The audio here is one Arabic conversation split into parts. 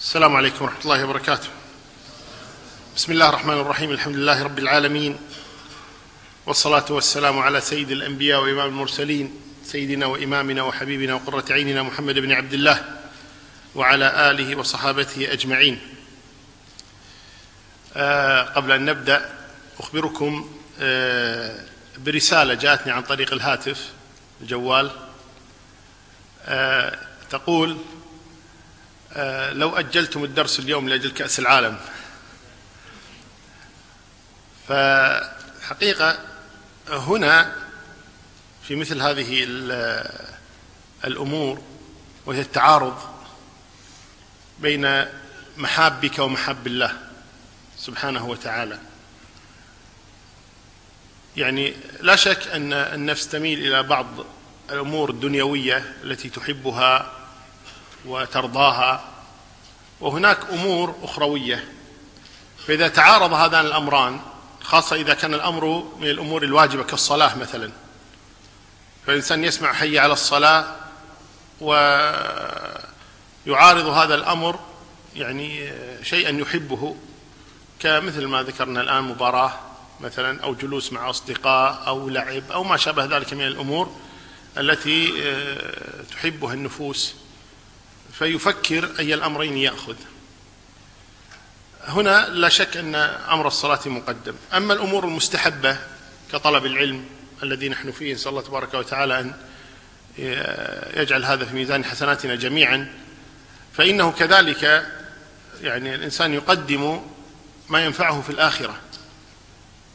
السلام عليكم ورحمة الله وبركاته. بسم الله الرحمن الرحيم، الحمد لله رب العالمين والصلاة والسلام على سيد الأنبياء وإمام المرسلين سيدنا وإمامنا وحبيبنا وقرة عيننا محمد بن عبد الله وعلى آله وصحابته أجمعين. آه قبل أن نبدأ أخبركم آه برسالة جاءتني عن طريق الهاتف الجوال آه تقول لو أجلتم الدرس اليوم لأجل كأس العالم. فحقيقة هنا في مثل هذه الأمور وهي التعارض بين محابك ومحاب الله سبحانه وتعالى. يعني لا شك أن النفس تميل إلى بعض الأمور الدنيوية التي تحبها وترضاها. وهناك أمور أخروية. فإذا تعارض هذان الأمران خاصة إذا كان الأمر من الأمور الواجبة كالصلاة مثلا. فالانسان يسمع حي على الصلاة ويعارض هذا الأمر يعني شيئا يحبه. كمثل ما ذكرنا الآن مباراة مثلا أو جلوس مع أصدقاء أو لعب أو ما شابه ذلك من الأمور التي تحبها النفوس. فيفكر أي الأمرين يأخذ. هنا لا شك أن أمر الصلاة مقدم. أما الأمور المستحبة كطلب العلم الذي نحن فيه نسأل الله تبارك وتعالى أن يجعل هذا في ميزان حسناتنا جميعا فإنه كذلك يعني الإنسان يقدم ما ينفعه في الآخرة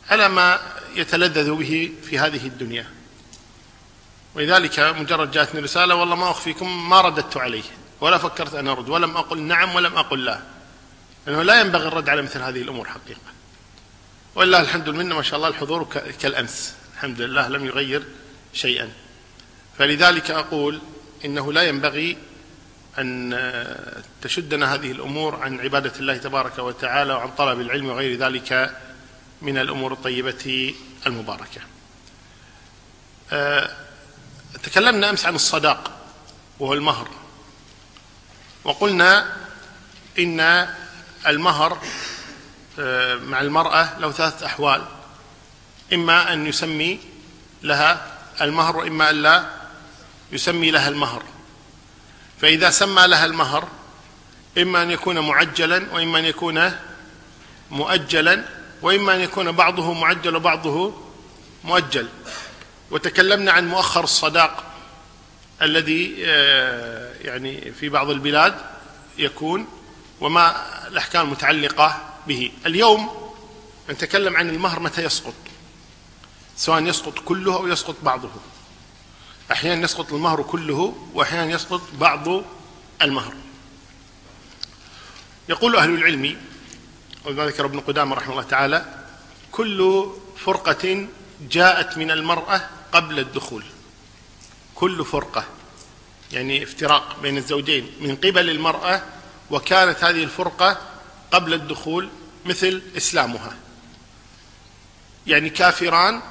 على ما يتلذذ به في هذه الدنيا. ولذلك مجرد جاءتني رسالة والله ما أخفيكم ما رددت عليه. ولا فكرت أن أرد ولم أقل نعم ولم أقل لا. لأنه لا ينبغي الرد على مثل هذه الأمور حقيقة. ولله الحمد لله ما شاء الله الحضور كالأمس. الحمد لله لم يغير شيئا. فلذلك أقول إنه لا ينبغي أن تشدنا هذه الأمور عن عبادة الله تبارك وتعالى وعن طلب العلم وغير ذلك من الأمور الطيبة المباركة. أه، تكلمنا أمس عن الصداق وهو المهر. وقلنا إن المهر آه، مع المرأة له ثلاثة أحوال. إما أن يسمي لها المهر وإما أن لا يسمي لها المهر. فإذا سمى لها المهر إما أن يكون معجلا وإما أن يكون مؤجلا وإما أن يكون بعضه معجل وبعضه مؤجل. وتكلمنا عن مؤخر الصداق. الذي آه، يعني في بعض البلاد يكون وما الأحكام المتعلقة به. اليوم نتكلم عن المهر متى يسقط سواء يسقط كله أو يسقط بعضه. أحيانا يسقط المهر كله وأحيانا يسقط بعض المهر. يقول أهل العلم وما ذكر ابن قدامة رحمه الله تعالى كل فرقة جاءت من المرأة قبل الدخول. كل فرقة يعني افتراق بين الزوجين من قبل المرأة وكانت هذه الفرقة قبل الدخول مثل إسلامها. يعني كافران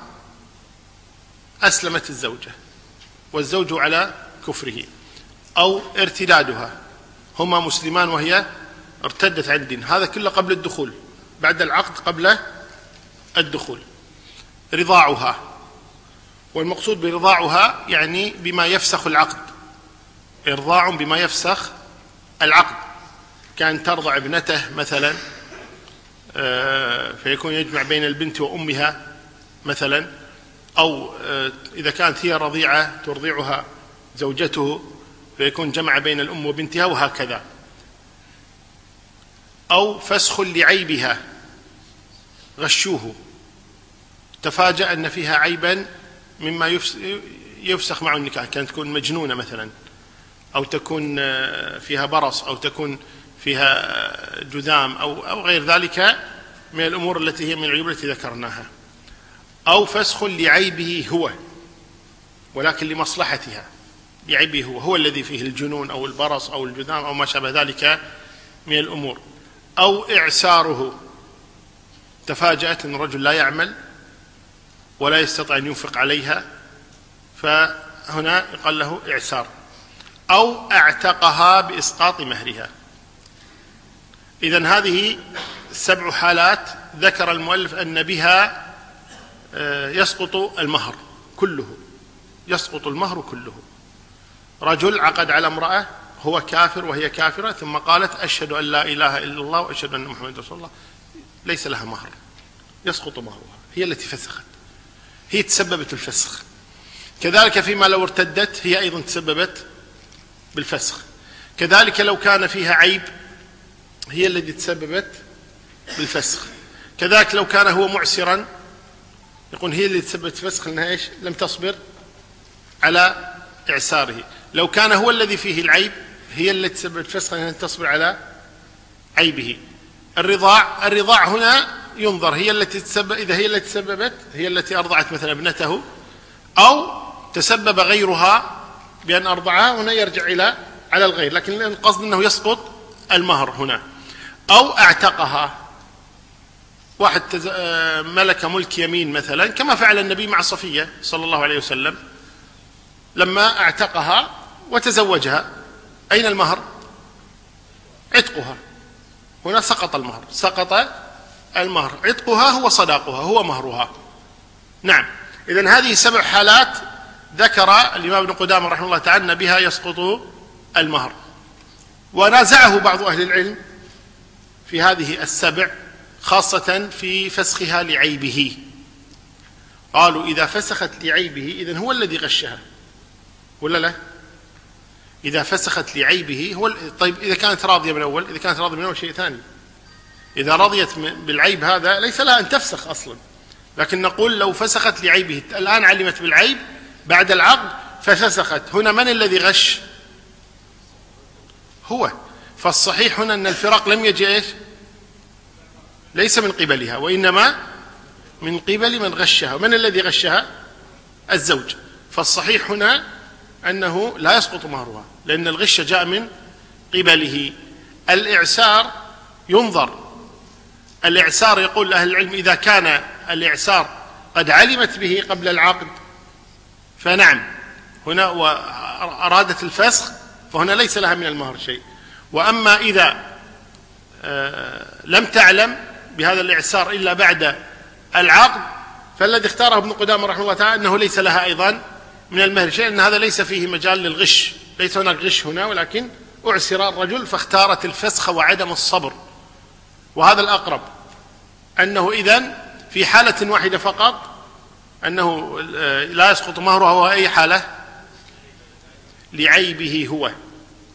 أسلمت الزوجة والزوج على كفره أو ارتدادها. هما مسلمان وهي ارتدت عن الدين. هذا كله قبل الدخول بعد العقد قبل الدخول. رضاعها. والمقصود برضاعها يعني بما يفسخ العقد. إرضاع بما يفسخ العقد. كأن ترضع ابنته مثلا آه، فيكون يجمع بين البنت وأمها مثلا أو آه، إذا كانت هي رضيعة ترضعها زوجته فيكون جمع بين الأم وبنتها وهكذا. أو فسخ لعيبها غشوه. تفاجأ أن فيها عيبا مما يفسخ معه النكاح كانت تكون مجنونة مثلا أو تكون آه، فيها برص أو تكون فيها آه، جذام أو أو غير ذلك من الأمور التي هي من العيوب التي ذكرناها. أو فسخ لعيبه هو ولكن لمصلحتها. لعيبه هو هو الذي فيه الجنون أو البرص أو الجذام أو ما شابه ذلك من الأمور. أو إعساره. تفاجأت أن الرجل لا يعمل ولا يستطيع أن ينفق عليها فهنا يقال له إعسار أو اعتقها بإسقاط مهرها. إذا هذه سبع حالات ذكر المؤلف أن بها آه، يسقط المهر كله يسقط المهر كله. رجل عقد على امرأة هو كافر وهي كافرة ثم قالت أشهد أن لا إله إلا الله وأشهد أن محمد رسول الله ليس لها مهر يسقط مهرها هي التي فسخت. هي تسببت الفسخ كذلك فيما لو ارتدت هي أيضا تسببت بالفسخ. كذلك لو كان فيها عيب هي التي تسببت بالفسخ. كذلك لو كان هو معسرا يقول هي اللي تسببت فسخ انها إيش؟ لم تصبر على إعساره. لو كان هو الذي فيه العيب هي التي تسببت فسخ انها تصبر على عيبه. الرضاع الرضاع هنا ينظر هي التي تسبب إذا هي التي تسببت هي التي أرضعت مثلا ابنته أو تسبب غيرها بأن أرضعها هنا يرجع إلى على الغير لكن القصد أنه يسقط المهر هنا. أو اعتقها. واحد آه، ملك ملك يمين مثلا كما فعل النبي مع صفية صلى الله عليه وسلم لما اعتقها وتزوجها. أين المهر؟ عتقها. هنا سقط المهر. سقط المهر. عتقها هو صداقها هو مهرها. نعم. اذا هذه سبع حالات ذكر الإمام ابن قدامة رحمه الله تعالى بها يسقط المهر. ونازعه بعض أهل العلم في هذه السبع خاصة في فسخها لعيبه. قالوا إذا فسخت لعيبه إذن هو الذي غشها. ولا لا؟ إذا فسخت لعيبه هو طيب إذا كانت راضية من اول إذا كانت راضية من اول شيء ثاني. إذا رضيت بالعيب هذا ليس لها أن تفسخ أصلا. لكن نقول لو فسخت لعيبه. الآن علمت بالعيب بعد العقد ففسخت. هنا من الذي غش؟ هو. فالصحيح هنا أن الفراق لم يجي إيش؟ ليس من قبلها وإنما من قبل من غشها. من الذي غشها؟ الزوج. فالصحيح هنا أنه لا يسقط مهرها لأن الغش جاء من قبله. الإعسار ينظر الإعسار يقول أهل العلم إذا كان الإعسار قد علمت به قبل العقد فنعم هنا وأرادت الفسخ فهنا ليس لها من المهر شيء. وأما إذا آه، لم تعلم بهذا الإعسار إلا بعد العقد فالذي اختاره ابن قدامة رحمه الله تعالى أنه ليس لها أيضا من المهر شيء ان هذا ليس فيه مجال للغش ليس هناك غش هنا ولكن أعسر الرجل فاختارت الفسخ وعدم الصبر وهذا الأقرب. أنه إذن في حالة واحدة فقط أنه لا يسقط مهرها وهو أي حالة؟ لعيبه هو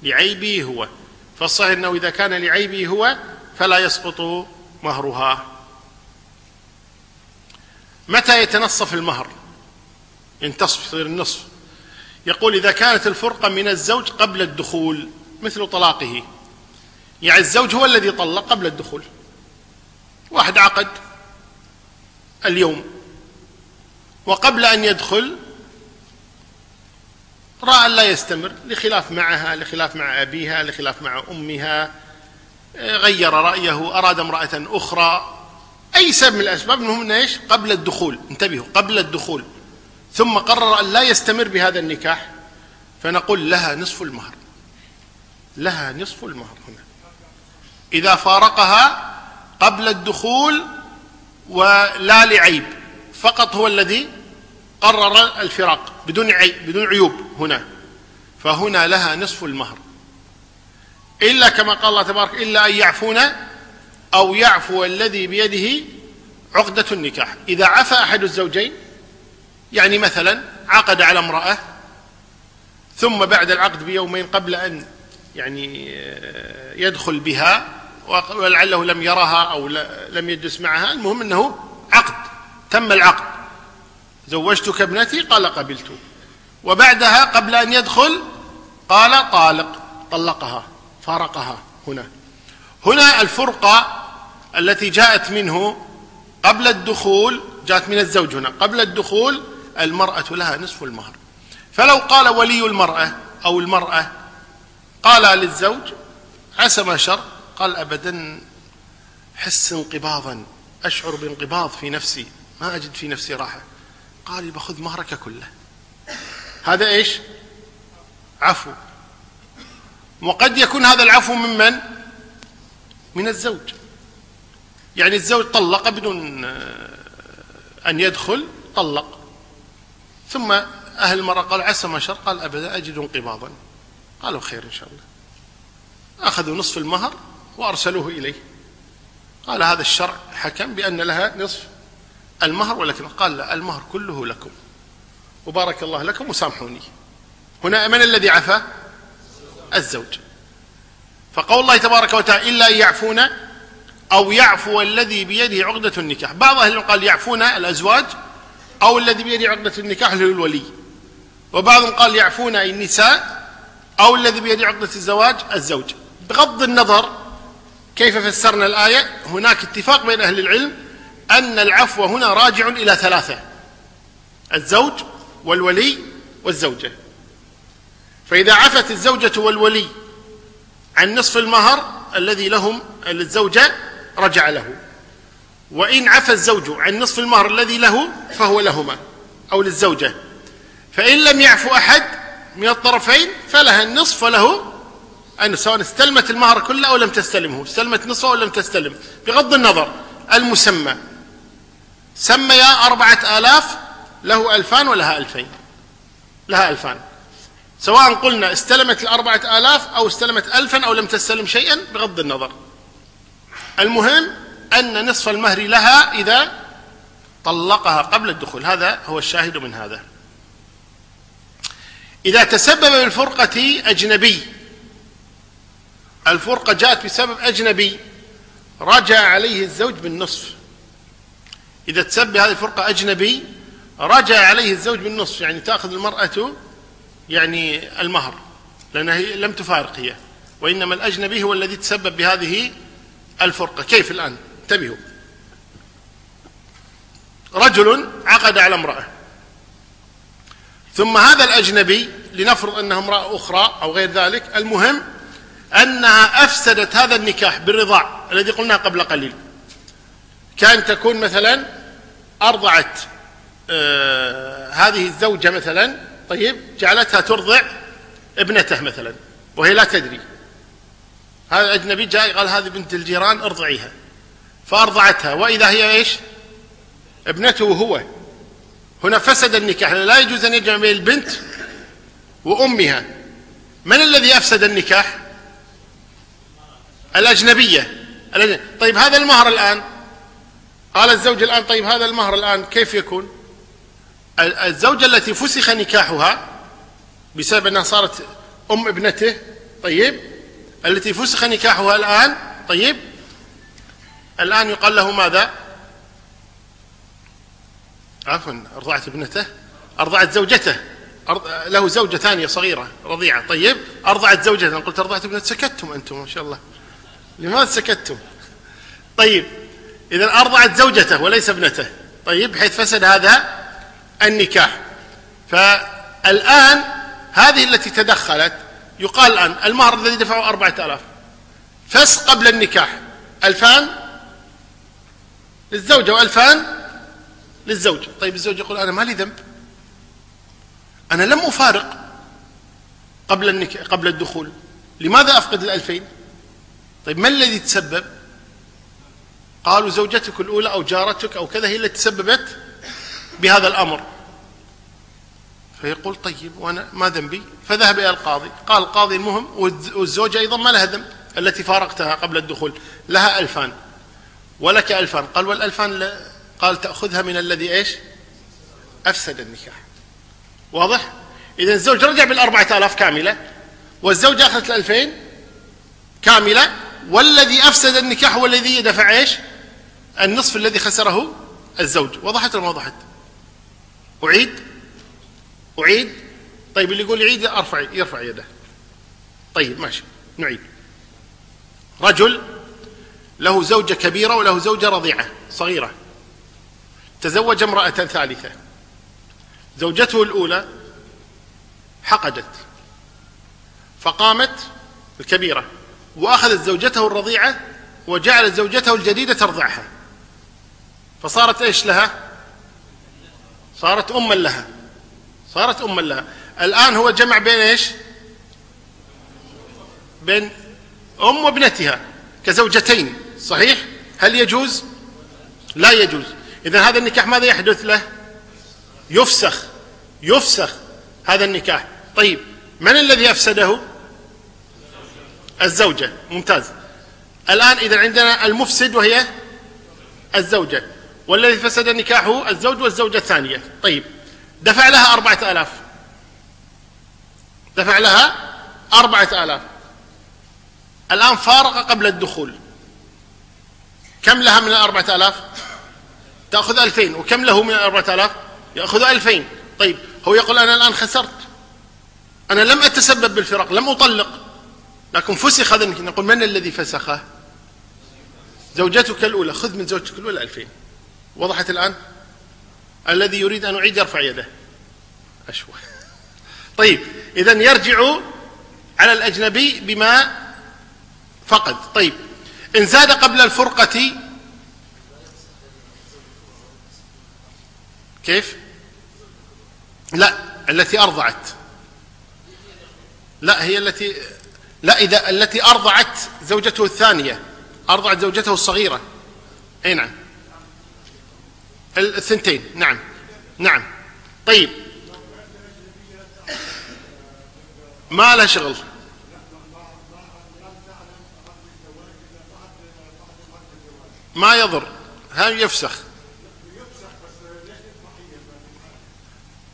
لعيبه هو. فالصحيح أنه إذا كان لعيبه هو فلا يسقط مهرها. متى يتنصف المهر؟ ينتصف يصير النصف. يقول إذا كانت الفرقة من الزوج قبل الدخول مثل طلاقه. يعني الزوج هو الذي طلق قبل الدخول. واحد عقد اليوم. وقبل أن يدخل رأى أن لا يستمر لخلاف معها لخلاف مع أبيها لخلاف مع أمها غير رأيه أراد امرأة أخرى. أي سبب من الأسباب؟ المهم إيش؟ قبل الدخول. انتبهوا قبل الدخول. ثم قرر أن لا يستمر بهذا النكاح. فنقول لها نصف المهر. لها نصف المهر هنا. إذا فارقها قبل الدخول ولا لعيب فقط هو الذي قرر الفراق بدون عيب بدون عيوب هنا فهنا لها نصف المهر. إلا كما قال الله تبارك إلا أن يعفون أو يعفو الذي بيده عقدة النكاح. إذا عفى أحد الزوجين يعني مثلا عقد على امرأة ثم بعد العقد بيومين قبل أن يعني آه، يدخل بها ولعله لم يرها أو لم يجلس معها. المهم أنه عقد تم العقد. زوجتك ابنتي؟ قال قبلت. وبعدها قبل أن يدخل؟ قال طالق. طلقها فارقها هنا. هنا الفرقة التي جاءت منه قبل الدخول جاءت من الزوج هنا. قبل الدخول المرأة لها نصف المهر. فلو قال ولي المرأة أو المرأة قال للزوج عسى ما شر قال أبدا حس انقباضا أشعر بانقباض في نفسي ما أجد في نفسي راحة. قال باخذ مهرك كله. هذا إيش؟ عفو. وقد يكون هذا العفو ممن من؟ الزوج. يعني الزوج طلق بدون آه، أن يدخل طلق. ثم أهل المرأة قال عسى ما شر قال أبدا أجد انقباضا. قالوا خير إن شاء الله. أخذوا نصف المهر وأرسلوه إليه. قال هذا الشرع حكم بأن لها نصف المهر ولكن قال لا المهر كله لكم. وبارك الله لكم وسامحوني. هنا من الذي عفى الزوج. فقول الله تبارك وتعالى إلا أن يعفون أو يعفو الذي بيده عقدة النكاح. بعض أهل قال يعفون الأزواج أو الذي بيده عقدة النكاح اللي هو الولي وبعضهم قال يعفون النساء أو الذي بيده عقدة الزواج الزوج. بغض النظر كيف فسرنا الآية؟ هناك اتفاق بين أهل العلم أن العفو هنا راجع إلى ثلاثة الزوج والولي والزوجة. فإذا عفت الزوجة والولي عن نصف المهر الذي لهم للزوجة رجع له. وإن عفى الزوج عن نصف المهر الذي له فهو لهما أو للزوجة. فإن لم يعفو أحد من الطرفين فلها النصف وله أن سواء استلمت المهر كله أو لم تستلمه استلمت نصفه أو لم تستلم. بغض النظر المسمى. سمي أربعة آلاف له ألفان ولها ألفين. لها ألفان. سواء قلنا استلمت الأربعة آلاف أو استلمت ألفا أو لم تستلم شيئا بغض النظر. المهم أن نصف المهر لها إذا طلقها قبل الدخول. هذا هو الشاهد من هذا. إذا تسبب بالفرقة أجنبي الفرقة جاءت بسبب أجنبي رجع عليه الزوج بالنصف. إذا تسبب هذه الفرقة أجنبي رجع عليه الزوج بالنصف يعني تأخذ المرأة يعني المهر لأنها لم تفارق هي وإنما الأجنبي هو الذي تسبب بهذه الفرقة. كيف الآن؟ انتبهوا. رجل عقد على امرأة. ثم هذا الأجنبي لنفرض أنها امرأة أخرى أو غير ذلك المهم أنها أفسدت هذا النكاح بالرضاع الذي قلناه قبل قليل. كان تكون مثلا أرضعت آه هذه الزوجة مثلا طيب جعلتها ترضع ابنته مثلا وهي لا تدري. هذا الأجنبي جاء قال هذه بنت الجيران ارضعيها. فأرضعتها وإذا هي إيش؟ ابنته هو. هنا فسد النكاح لا يجوز أن يجمع بين البنت وأمها. من الذي أفسد النكاح؟ الأجنبية. طيب هذا المهر الآن؟ قال الزوج الآن طيب هذا المهر الآن كيف يكون؟ الزوجة التي فسخ نكاحها بسبب أنها صارت أم ابنته طيب التي فسخ نكاحها الآن طيب الآن يقال له ماذا؟ عفوا أرضعت ابنته أرضعت زوجته. له زوجة ثانية صغيرة رضيعة طيب أرضعت زوجته قلت أرضعت ابنته سكتتم أنتم ما شاء الله. لماذا سكتتم؟ طيب إذا أرضعت زوجته وليس ابنته. طيب بحيث فسد هذا النكاح. فالآن هذه التي تدخلت يقال الآن المهر الذي دفعه أربعة آلاف. فس قبل النكاح. ألفان للزوجة وألفان للزوج. طيب الزوج يقول أنا ما لي ذنب. أنا لم أفارق قبل النكاح قبل الدخول. لماذا أفقد الألفين؟ طيب ما الذي تسبب؟ قالوا زوجتك الأولى أو جارتك أو كذا هي التي تسببت بهذا الأمر. فيقول طيب وأنا ما ذنبي؟ فذهب إلى القاضي. قال القاضي المهم والزوجة أيضا ما لها ذنب التي فارقتها قبل الدخول لها ألفان. ولك ألفان. قال والألفان قال تأخذها من الذي إيش؟ أفسد النكاح. واضح؟ إذا الزوج رجع بالأربعة آلاف كاملة والزوجة أخذت الألفين كاملة والذي أفسد النكاح هو الذي دفع إيش؟ النصف الذي خسره الزوج. وضحت ولا ما وضحت؟ أعيد؟ أعيد؟ طيب اللي يقول يعيد أرفع يرفع يده. طيب ماشي. نعيد. رجل له زوجة كبيرة وله زوجة رضيعة صغيرة. تزوج امرأة ثالثة. زوجته الأولى حقدت. فقامت الكبيرة. وأخذت زوجته الرضيعة وجعلت زوجته الجديدة ترضعها. فصارت إيش لها؟ صارت أما لها. صارت أما لها. الآن هو جمع بين إيش؟ بين أم وابنتها كزوجتين صحيح؟ هل يجوز؟ لا يجوز. إذا هذا النكاح ماذا يحدث له؟ يفسخ. يفسخ هذا النكاح. طيب من الذي أفسده؟ الزوجة. ممتاز. الآن إذا عندنا المفسد وهي الزوجة. والذي فسد نكاحه الزوج والزوجة الثانية. طيب. دفع لها أربعة آلاف. دفع لها أربعة آلاف. الآن فارق قبل الدخول. كم لها من الأربعة آلاف؟ تأخذ ألفين. وكم له من الأربعة آلاف؟ يأخذ ألفين. طيب. هو يقول أنا الآن خسرت. أنا لم أتسبب بالفراق. لم أطلق. لكن فسخ هذا نقول من الذي فسخه زوجتك الأولى. خذ من زوجتك الأولى ألفين وضحت الآن؟ الذي يريد أن يعيد يرفع يده. أشوى طيب إذا يرجع على الأجنبي بما فقد. طيب إن زاد قبل الفرقة كيف؟ لا التي أرضعت. لا هي التي لا إذا التي أرضعت زوجته الثانية أرضعت زوجته الصغيرة. أي نعم. الثنتين. نعم. نعم. طيب. ما له شغل. ما يضر. هذا يفسخ.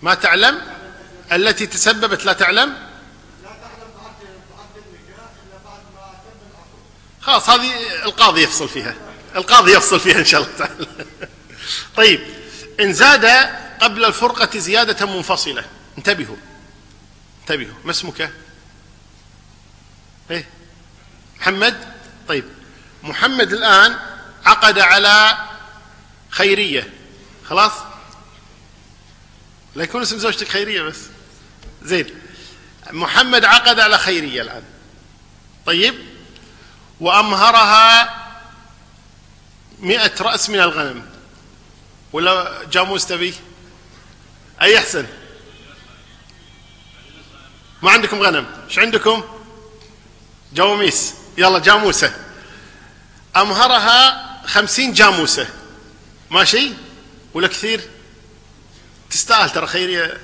ما تعلم؟ التي تسببت لا تعلم؟ خلاص هذه القاضي يفصل فيها. القاضي يفصل فيها إن شاء الله تعالى. طيب إن زاد قبل الفرقة زيادة منفصلة. انتبهوا. انتبهوا. ما اسمك؟ إيه؟ محمد؟ طيب. محمد الآن عقد على خيرية. خلاص؟ لا يكون اسم زوجتك خيرية بس. زين. محمد عقد على خيرية الآن. طيب. وأمهرها مئة رأس من الغنم. ولا جاموس تبي أي أحسن؟ ما عندكم غنم؟ إيش عندكم؟ جواميس. يلا جاموسة. أمهرها خمسين جاموسة. ماشي؟ ولا كثير؟ تستاهل ترى خيرية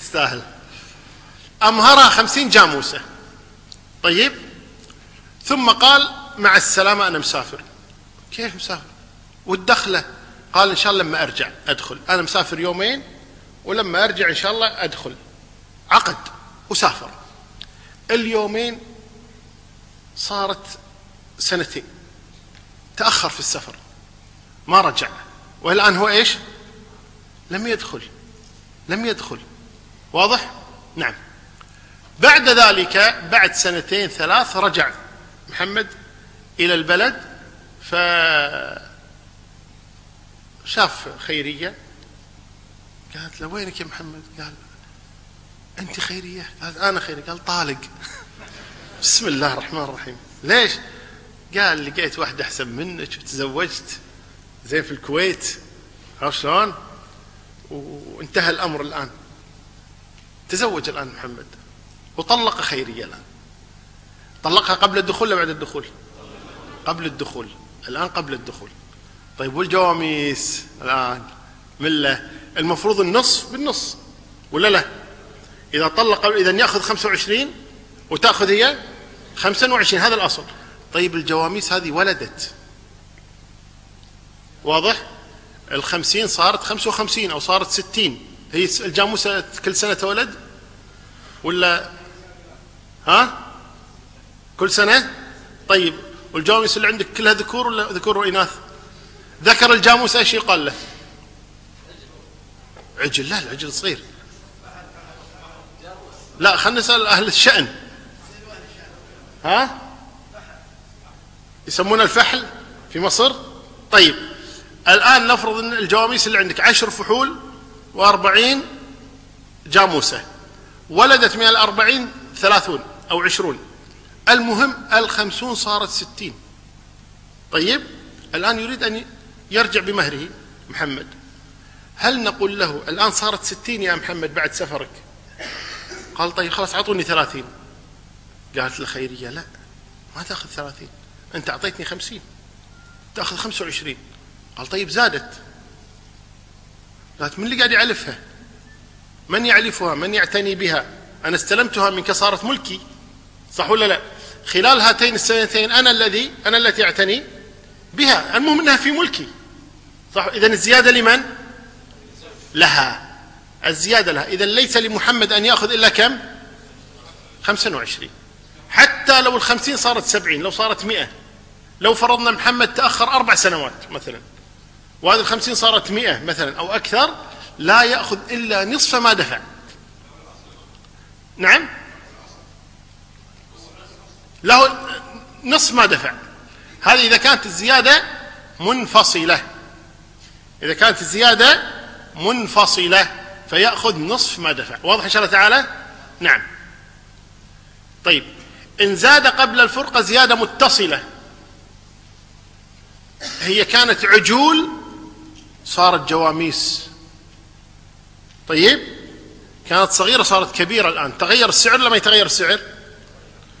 تستاهل. أمهرها خمسين جاموسة. طيب؟ ثم قال مع السلامة أنا مسافر. كيف مسافر؟ والدخلة. قال إن شاء الله لما أرجع أدخل. أنا مسافر يومين ولما أرجع إن شاء الله أدخل. عقد وسافر. اليومين صارت سنتين. تأخر في السفر. ما رجع. والآن هو إيش؟ لم يدخل. لم يدخل. واضح؟ نعم. بعد ذلك بعد سنتين ثلاث رجع. محمد إلى البلد ف شاف خيرية. قالت له وينك يا محمد؟ قال أنت خيرية. قالت أنا خيرية. قال طالق. بسم الله الرحمن الرحيم. ليش؟ قال لقيت واحدة أحسن منك وتزوجت زين في الكويت. عرفت شلون؟ وانتهى الأمر الآن. تزوج الآن محمد وطلق خيرية الآن. طلقها قبل الدخول ولا بعد الدخول؟ قبل الدخول. الآن قبل الدخول. طيب والجواميس؟ الآن. ملة. المفروض النصف بالنص ولا لا؟ إذا طلق إذا يأخذ 25 وتأخذ هي 25 هذا الأصل. طيب الجواميس هذه ولدت. واضح؟ الخمسين صارت خمسة وخمسين أو صارت ستين. هي الجاموسة كل سنة تولد؟ ولا؟ ها؟ كل سنة. طيب والجواميس اللي عندك كلها ذكور ولا ذكور وإناث؟ ذكر الجاموس إيش يقال له؟ عجل لا العجل صغير. لا خلينا نسأل أهل الشأن. ها؟ يسمونه الفحل في مصر؟ طيب الآن نفرض أن الجواميس اللي عندك عشر فحول وأربعين جاموسة. ولدت من الأربعين ثلاثون أو عشرون. المهم الخمسون صارت ستين. طيب الآن يريد أن يرجع بمهره محمد. هل نقول له الآن صارت ستين يا محمد بعد سفرك؟ قال طيب خلاص أعطوني ثلاثين. قالت له خيرية لا ما تأخذ ثلاثين. أنت أعطيتني خمسين تأخذ خمسة وعشرين. قال طيب زادت. قالت من اللي قاعد يعلفها؟ من يعلفها؟ من يعتني بها؟ أنا استلمتها منك صارت ملكي. صح ولا لا؟ خلال هاتين السنتين أنا الذي أنا التي أعتني بها. المهم أنها في ملكي. صح؟ إذا الزيادة لمن؟ لها. الزيادة لها. إذا ليس لمحمد أن يأخذ إلا كم؟ خمسة وعشرين. حتى لو الخمسين صارت سبعين لو صارت مئة. لو فرضنا محمد تأخر أربع سنوات مثلا. وهذه الخمسين صارت مئة مثلا أو أكثر لا يأخذ إلا نصف ما دفع. نعم؟ له نصف ما دفع. هذه إذا كانت الزيادة منفصلة. إذا كانت الزيادة منفصلة فيأخذ نصف ما دفع. واضح إن شاء الله تعالى؟ نعم. طيب. إن زاد قبل الفرقة زيادة متصلة. هي كانت عجول صارت جواميس. طيب. كانت صغيرة صارت كبيرة الآن. تغير السعر لما يتغير السعر؟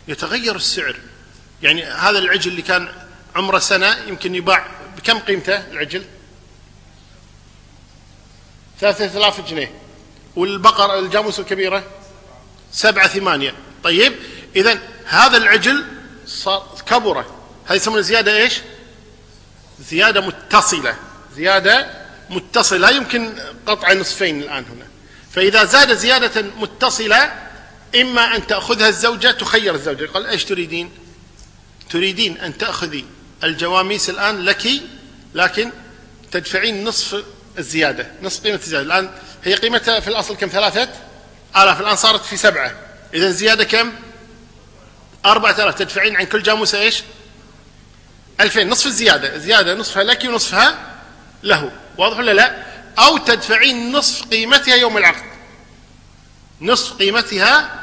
يتغير السعر. يعني هذا العجل اللي كان عمره سنة يمكن يباع بكم قيمته العجل؟ ثلاثة آلاف جنيه. والبقر الجاموس الكبيرة؟ سبعة ثمانية. طيب إذا هذا العجل صار كبره. هذه يسمونها زيادة إيش؟ زيادة متصلة. زيادة متصلة. لا يمكن قطع نصفين الآن هنا. فإذا زاد زيادة متصلة إما أن تأخذها الزوجة تخير الزوجة قال إيش تريدين؟ تريدين أن تأخذي الجواميس الآن لك لكن تدفعين نصف الزيادة نصف قيمة الزيادة. الآن هي قيمتها في الأصل كم؟ ثلاثة؟ آلاف. الآن صارت في سبعة. إذا زيادة كم؟ أربعة آلاف. تدفعين عن كل جاموسة إيش؟ ألفين. نصف الزيادة. زيادة نصفها لك ونصفها له. واضح ولا لا؟ أو تدفعين نصف قيمتها يوم العقد. نصف قيمتها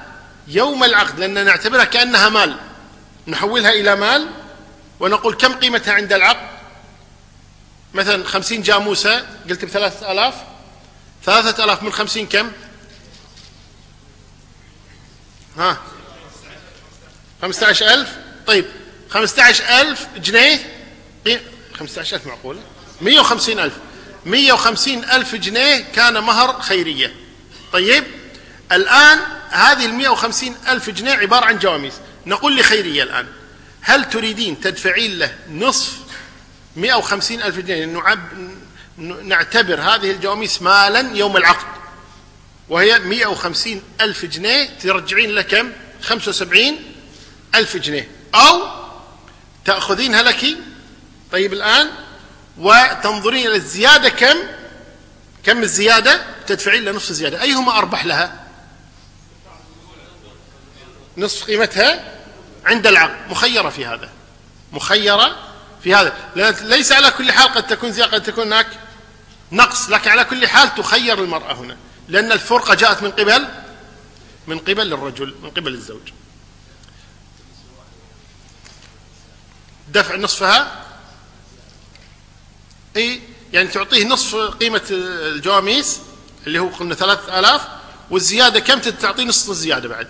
يوم العقد لأن نعتبرها كأنها مال. نحولها إلى مال ونقول كم قيمتها عند العقد؟ مثلا خمسين جاموسة قلت بثلاثة ألاف. ثلاثة ألاف من خمسين كم؟ ها؟ خمسة عشر ألف. طيب خمسة عشر ألف جنيه؟ خمسة عشر ألف معقولة؟ مية وخمسين ألف. مية وخمسين ألف جنيه كان مهر خيرية. طيب الآن هذه المية وخمسين ألف جنيه عبارة عن جواميس. نقول لخيرية الآن هل تريدين تدفعين له نصف مئة وخمسين ألف جنيه؟ نعب نعتبر هذه الجواميس مالا يوم العقد وهي مئة وخمسين ألف جنيه ترجعين له كم؟ خمسة وسبعين ألف جنيه. أو تأخذينها لك طيب الآن وتنظرين إلى الزيادة كم؟ كم الزيادة؟ تدفعين له نصف الزيادة. أيهما أربح لها؟ نصف قيمتها عند العقد مخيرة في هذا. مخيرة في هذا. ليس على كل حال قد تكون زيادة قد تكون هناك نقص لكن على كل حال تخير المرأة هنا. لأن الفرقة جاءت من قبل من قبل الرجل من قبل الزوج. دفع نصفها؟ إي يعني تعطيه نصف قيمة الجواميس اللي هو قلنا ثلاثة آلاف والزيادة كم؟ تعطيه نصف الزيادة بعد.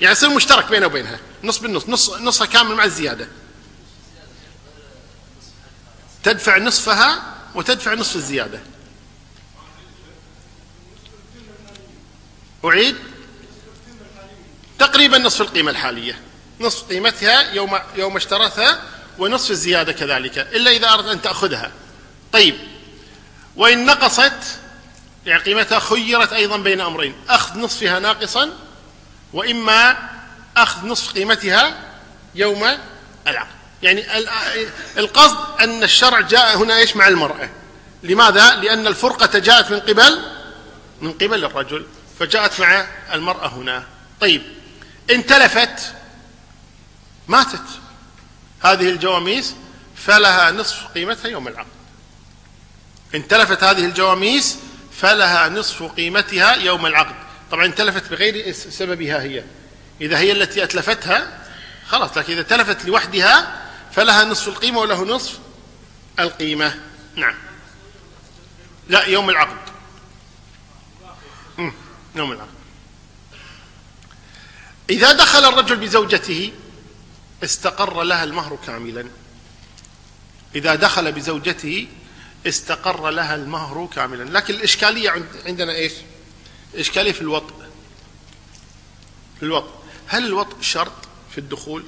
يعني يصير مشترك بينه وبينها. نص بالنص. نص نصها كامل مع الزيادة. تدفع نصفها وتدفع نصف الزيادة. أعيد. تقريبا نصف القيمة الحالية. نصف قيمتها يوم يوم اشترتها ونصف الزيادة كذلك إلا إذا أردت أن تأخذها. طيب. وإن نقصت يعني قيمتها خيرت أيضا بين أمرين. أخذ نصفها ناقصا وإما أخذ نصف قيمتها يوم العقد. يعني القصد أن الشرع جاء هنا إيش مع المرأة. لماذا؟ لأن الفرقة جاءت من قبل من قبل الرجل فجاءت مع المرأة هنا. طيب إن تلفت ماتت. هذه الجواميس فلها نصف قيمتها يوم العقد. إن تلفت هذه الجواميس فلها نصف قيمتها يوم العقد. طبعا تلفت بغير سببها هي. إذا هي التي أتلفتها خلاص لكن إذا تلفت لوحدها فلها نصف القيمة وله نصف القيمة. نعم. لا يوم العقد. يوم العقد. إذا دخل الرجل بزوجته استقر لها المهر كاملا. إذا دخل بزوجته استقر لها المهر كاملا. لكن الإشكالية عندنا إيش؟ إشكالية في الوطء. في الوطء. هل الوطء شرط في الدخول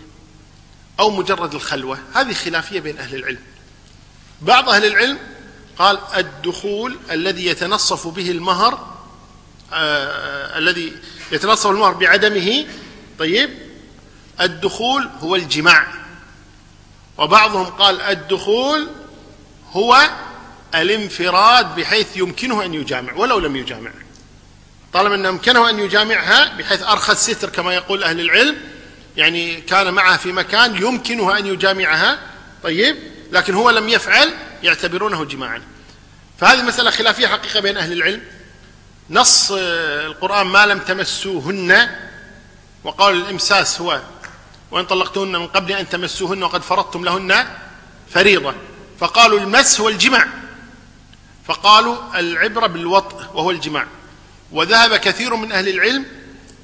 أو مجرد الخلوة؟ هذه خلافية بين أهل العلم. بعض أهل العلم قال الدخول الذي يتنصف به المهر آه الذي يتنصف المهر بعدمه طيب الدخول هو الجماع. وبعضهم قال الدخول هو الانفراد بحيث يمكنه أن يجامع ولو لم يجامع. طالما انه يمكنه أن يجامعها بحيث ارخى الستر كما يقول أهل العلم يعني كان معها في مكان يمكنه أن يجامعها طيب لكن هو لم يفعل يعتبرونه جماعا. فهذه مسألة خلافية حقيقة بين أهل العلم. نص القرآن ما لم تمسوهن وقال الإمساس هو وإن طلقتهن من قبل أن تمسوهن وقد فرضتم لهن فريضة. فقالوا المس هو الجماع. فقالوا العبرة بالوطء وهو الجماع. وذهب كثير من أهل العلم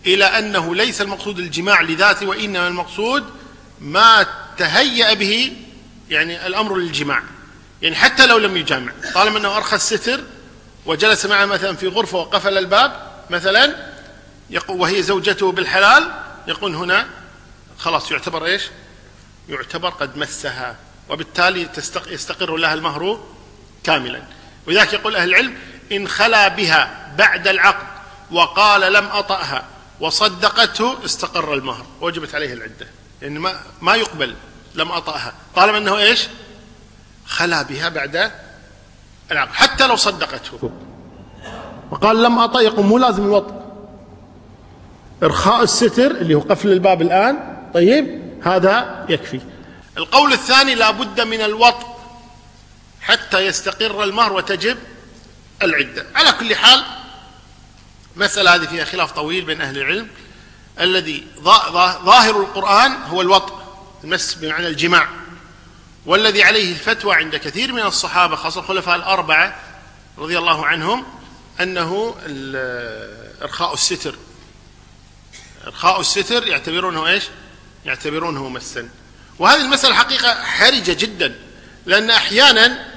إلى أنه ليس المقصود الجماع لذاته وإنما المقصود ما تهيأ به يعني الأمر للجماع. يعني حتى لو لم يجامع. طالما أنه أرخى الستر وجلس معه مثلا في غرفة وقفل الباب مثلا وهي زوجته بالحلال يقول هنا خلاص يعتبر إيش؟ يعتبر قد مسها وبالتالي يستقر لها المهر كاملا. ولذلك يقول أهل العلم إن خلا بها بعد العقد وقال لم أطأها وصدقته استقر المهر. وجبت عليه العدة. يعني ما, ما يقبل لم أطأها. طالما أنه إيش؟ خلا بها بعد العقد حتى لو صدقته. وقال لم أطأ يقول مو لازم الوطء إرخاء الستر اللي هو قفل الباب الآن طيب هذا يكفي. القول الثاني لا بد من الوطء حتى يستقر المهر وتجب العدة. على كل حال مسألة هذه فيها خلاف طويل بين أهل العلم. الذي ظاهر القرآن هو الوطء المس بمعنى الجماع. والذي عليه الفتوى عند كثير من الصحابة خاصة الخلفاء الأربعة رضي الله عنهم أنه إرخاء الستر. إرخاء الستر يعتبرونه إيش؟ يعتبرونه مسا. وهذه المسألة حقيقة حرجة جدا لأن أحيانا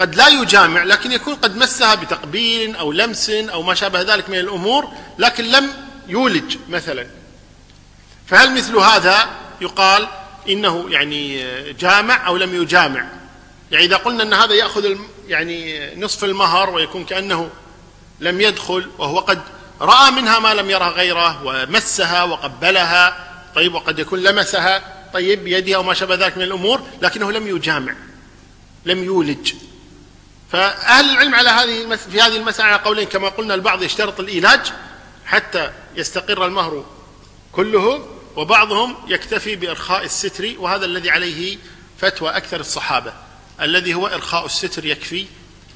قد لا يجامع لكن يكون قد مسها بتقبيل أو لمس أو ما شابه ذلك من الأمور لكن لم يولج مثلا. فهل مثل هذا يقال إنه يعني جامع أو لم يجامع؟ يعني إذا قلنا أن هذا يأخذ يعني نصف المهر ويكون كأنه لم يدخل وهو قد رأى منها ما لم يره غيره ومسها وقبلها طيب وقد يكون لمسها طيب بيدها وما شابه ذلك من الأمور لكنه لم يجامع لم يولج. فأهل العلم على هذه في هذه المسألة على قولين كما قلنا البعض يشترط الإيلاج حتى يستقر المهر كله وبعضهم يكتفي بإرخاء الستر وهذا الذي عليه فتوى أكثر الصحابة. الذي هو إرخاء الستر يكفي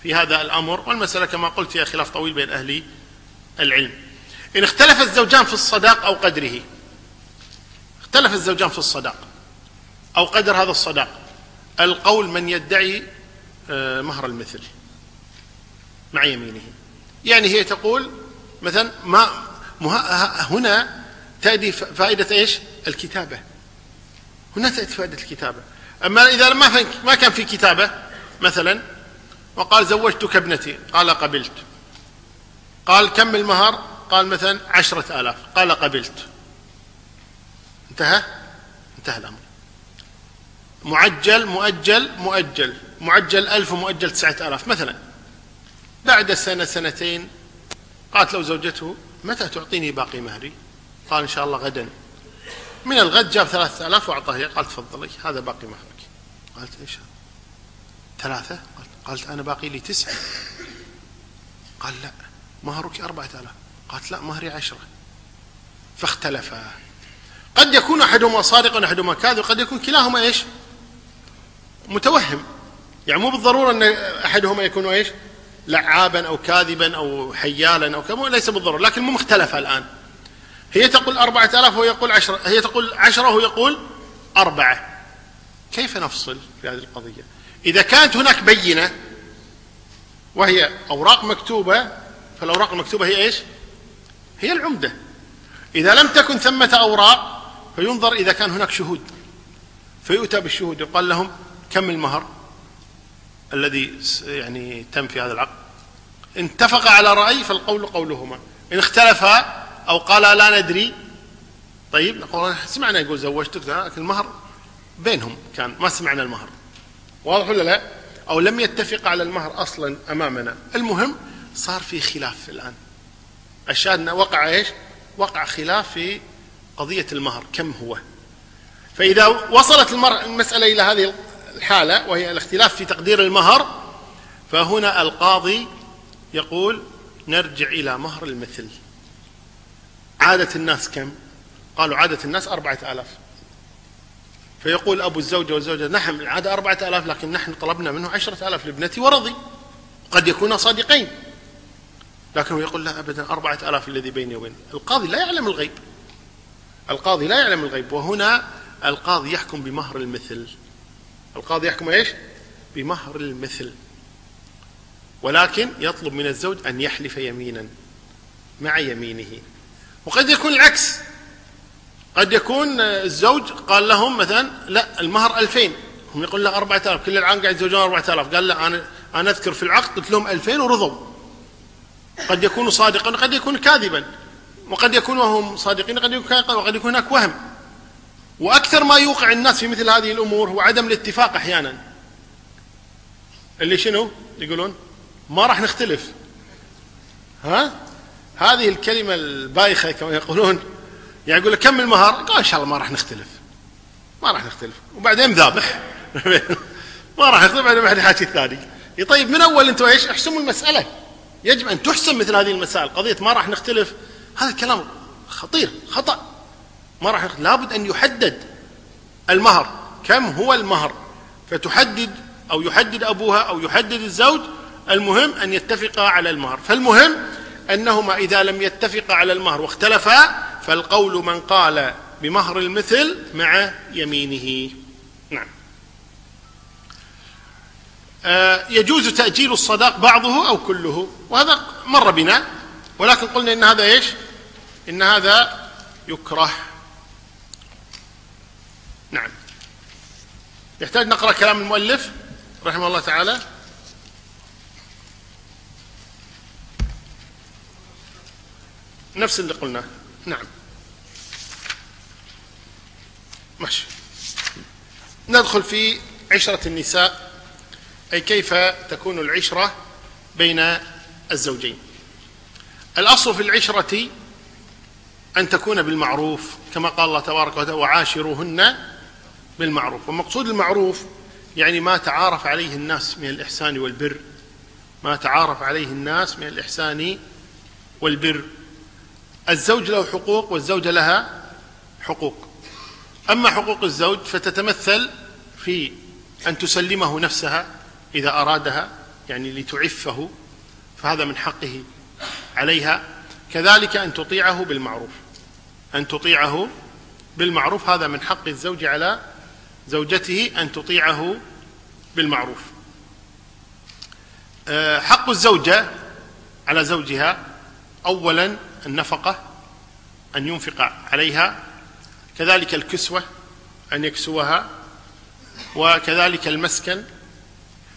في هذا الأمر والمسألة كما قلت فيها خلاف طويل بين أهل العلم. إن اختلف الزوجان في الصداق أو قدره. اختلف الزوجان في الصداق أو قدر هذا الصداق. القول من يدعي مهر المثل مع يمينه. يعني هي تقول مثلا ما هنا تأتي فائدة إيش؟ الكتابة. هنا تأتي فائدة الكتابة. أما إذا ما ما كان في كتابة مثلا وقال زوجتك ابنتي قال قبلت. قال كم المهر؟ قال مثلا عشرة آلاف. قال قبلت. انتهى؟ انتهى الأمر. معجل مؤجل مؤجل. معجل ألف ومؤجل تسعة آلاف مثلا. بعد سنة سنتين قالت له زوجته متى تعطيني باقي مهري؟ قال إن شاء الله غدا. من الغد جاب ثلاثة آلاف وأعطاه. قال تفضلي هذا باقي مهرك. قالت إيش ثلاثة؟ قالت أنا باقي لي تسعة. قال لا مهرك أربعة آلاف. قالت لا مهري عشرة. فاختلفا. قد يكون أحدهما صادقا وأحدهما كاذب قد يكون كلاهما إيش؟ متوهم. يعني مو بالضرورة أن أحدهما يكون إيش؟ لعابا أو كاذبا أو حيالا أو كذا ليس بالضرورة لكن مو مختلفة الآن. هي تقول أربعة آلاف وهو يقول عشرة هي تقول عشرة وهو يقول أربعة. كيف نفصل في هذه القضية؟ إذا كانت هناك بينة وهي أوراق مكتوبة فالأوراق المكتوبة هي إيش؟ هي العمدة. إذا لم تكن ثمة أوراق فينظر إذا كان هناك شهود. فيؤتى بالشهود يقال لهم كم المهر؟ الذي يعني تم في هذا العقد. إن اتفق على رأي فالقول قولهما. إن اختلفا أو قالا لا ندري. طيب نقول سمعنا يقول زوجتك لكن المهر بينهم كان ما سمعنا المهر. واضح ولا لا؟ أو لم يتفق على المهر أصلا أمامنا. المهم صار في خلاف الآن. الشاهد وقع إيش؟ وقع خلاف في قضية المهر كم هو؟ فإذا وصلت المسألة إلى هذه الحالة وهي الاختلاف في تقدير المهر فهنا القاضي يقول نرجع إلى مهر المثل. عادة الناس كم؟ قالوا عادة الناس أربعة آلاف. فيقول أبو الزوجة والزوجة نحن العادة أربعة آلاف لكن نحن طلبنا منه عشرة آلاف لابنتي ورضي. قد يكون صادقين. لكنه يقول لا أبدا أربعة آلاف الذي بيني وبينه القاضي لا يعلم الغيب. القاضي لا يعلم الغيب. وهنا القاضي يحكم بمهر المثل. القاضي يحكم إيش؟ بمهر المثل. ولكن يطلب من الزوج أن يحلف يمينا مع يمينه. وقد يكون العكس. قد يكون الزوج قال لهم مثلا لا المهر ألفين. هم يقول له أربعة آلاف. كل العام قاعد يتزوجون أربعة آلاف. قال لا أنا أنا أذكر في العقد قلت لهم ألفين ورضوا. قد يكون صادقا وقد يكون كاذبا. وقد يكون وهم صادقين قد يكون وقد يكون هناك وهم. وأكثر ما يوقع الناس في مثل هذه الأمور هو عدم الاتفاق أحيانا. اللي شنو يقولون؟ ما راح نختلف. ها؟ هذه الكلمة البايخة كما يقولون. يعني يقول كم المهر قال إن شاء الله ما راح نختلف. ما راح نختلف. وبعدين ذابح. ما راح نختلف بعدين بعد الحكي الثاني. طيب من أول أنتم إيش؟ احسموا المسألة. يجب أن تحسم مثل هذه المسائل. قضية ما راح نختلف. هذا الكلام خطير خطأ. ما راح لابد أن يحدد المهر. كم هو المهر؟ فتحدد أو يحدد أبوها أو يحدد الزوج المهم أن يتفقا على المهر. فالمهم أنهما إذا لم يتفقا على المهر واختلفا فالقول من قال بمهر المثل مع يمينه. نعم. آه، يجوز تأجيل الصداق بعضه أو كله. وهذا مر بنا. ولكن قلنا إن هذا إيش؟ إن هذا يكره. نعم. يحتاج نقرأ كلام المؤلف رحمه الله تعالى. نفس اللي قلناه. نعم. ماشي. ندخل في عشرة النساء. أي كيف تكون العشرة بين الزوجين؟ الأصل في العشرة أن تكون بالمعروف كما قال الله تبارك وتعالى وعاشروهن بالمعروف. ومقصود المعروف يعني ما تعارف عليه الناس من الإحسان والبر. ما تعارف عليه الناس من الإحسان والبر. الزوج له حقوق والزوجة لها حقوق. أما حقوق الزوج فتتمثل في أن تسلمه نفسها إذا أرادها يعني لتعفه فهذا من حقه عليها. كذلك أن تطيعه بالمعروف. أن تطيعه بالمعروف هذا من حق الزوج على زوجته أن تطيعه بالمعروف. آه، حق الزوجة على زوجها أولا النفقة أن ينفق عليها كذلك الكسوة أن يكسوها وكذلك المسكن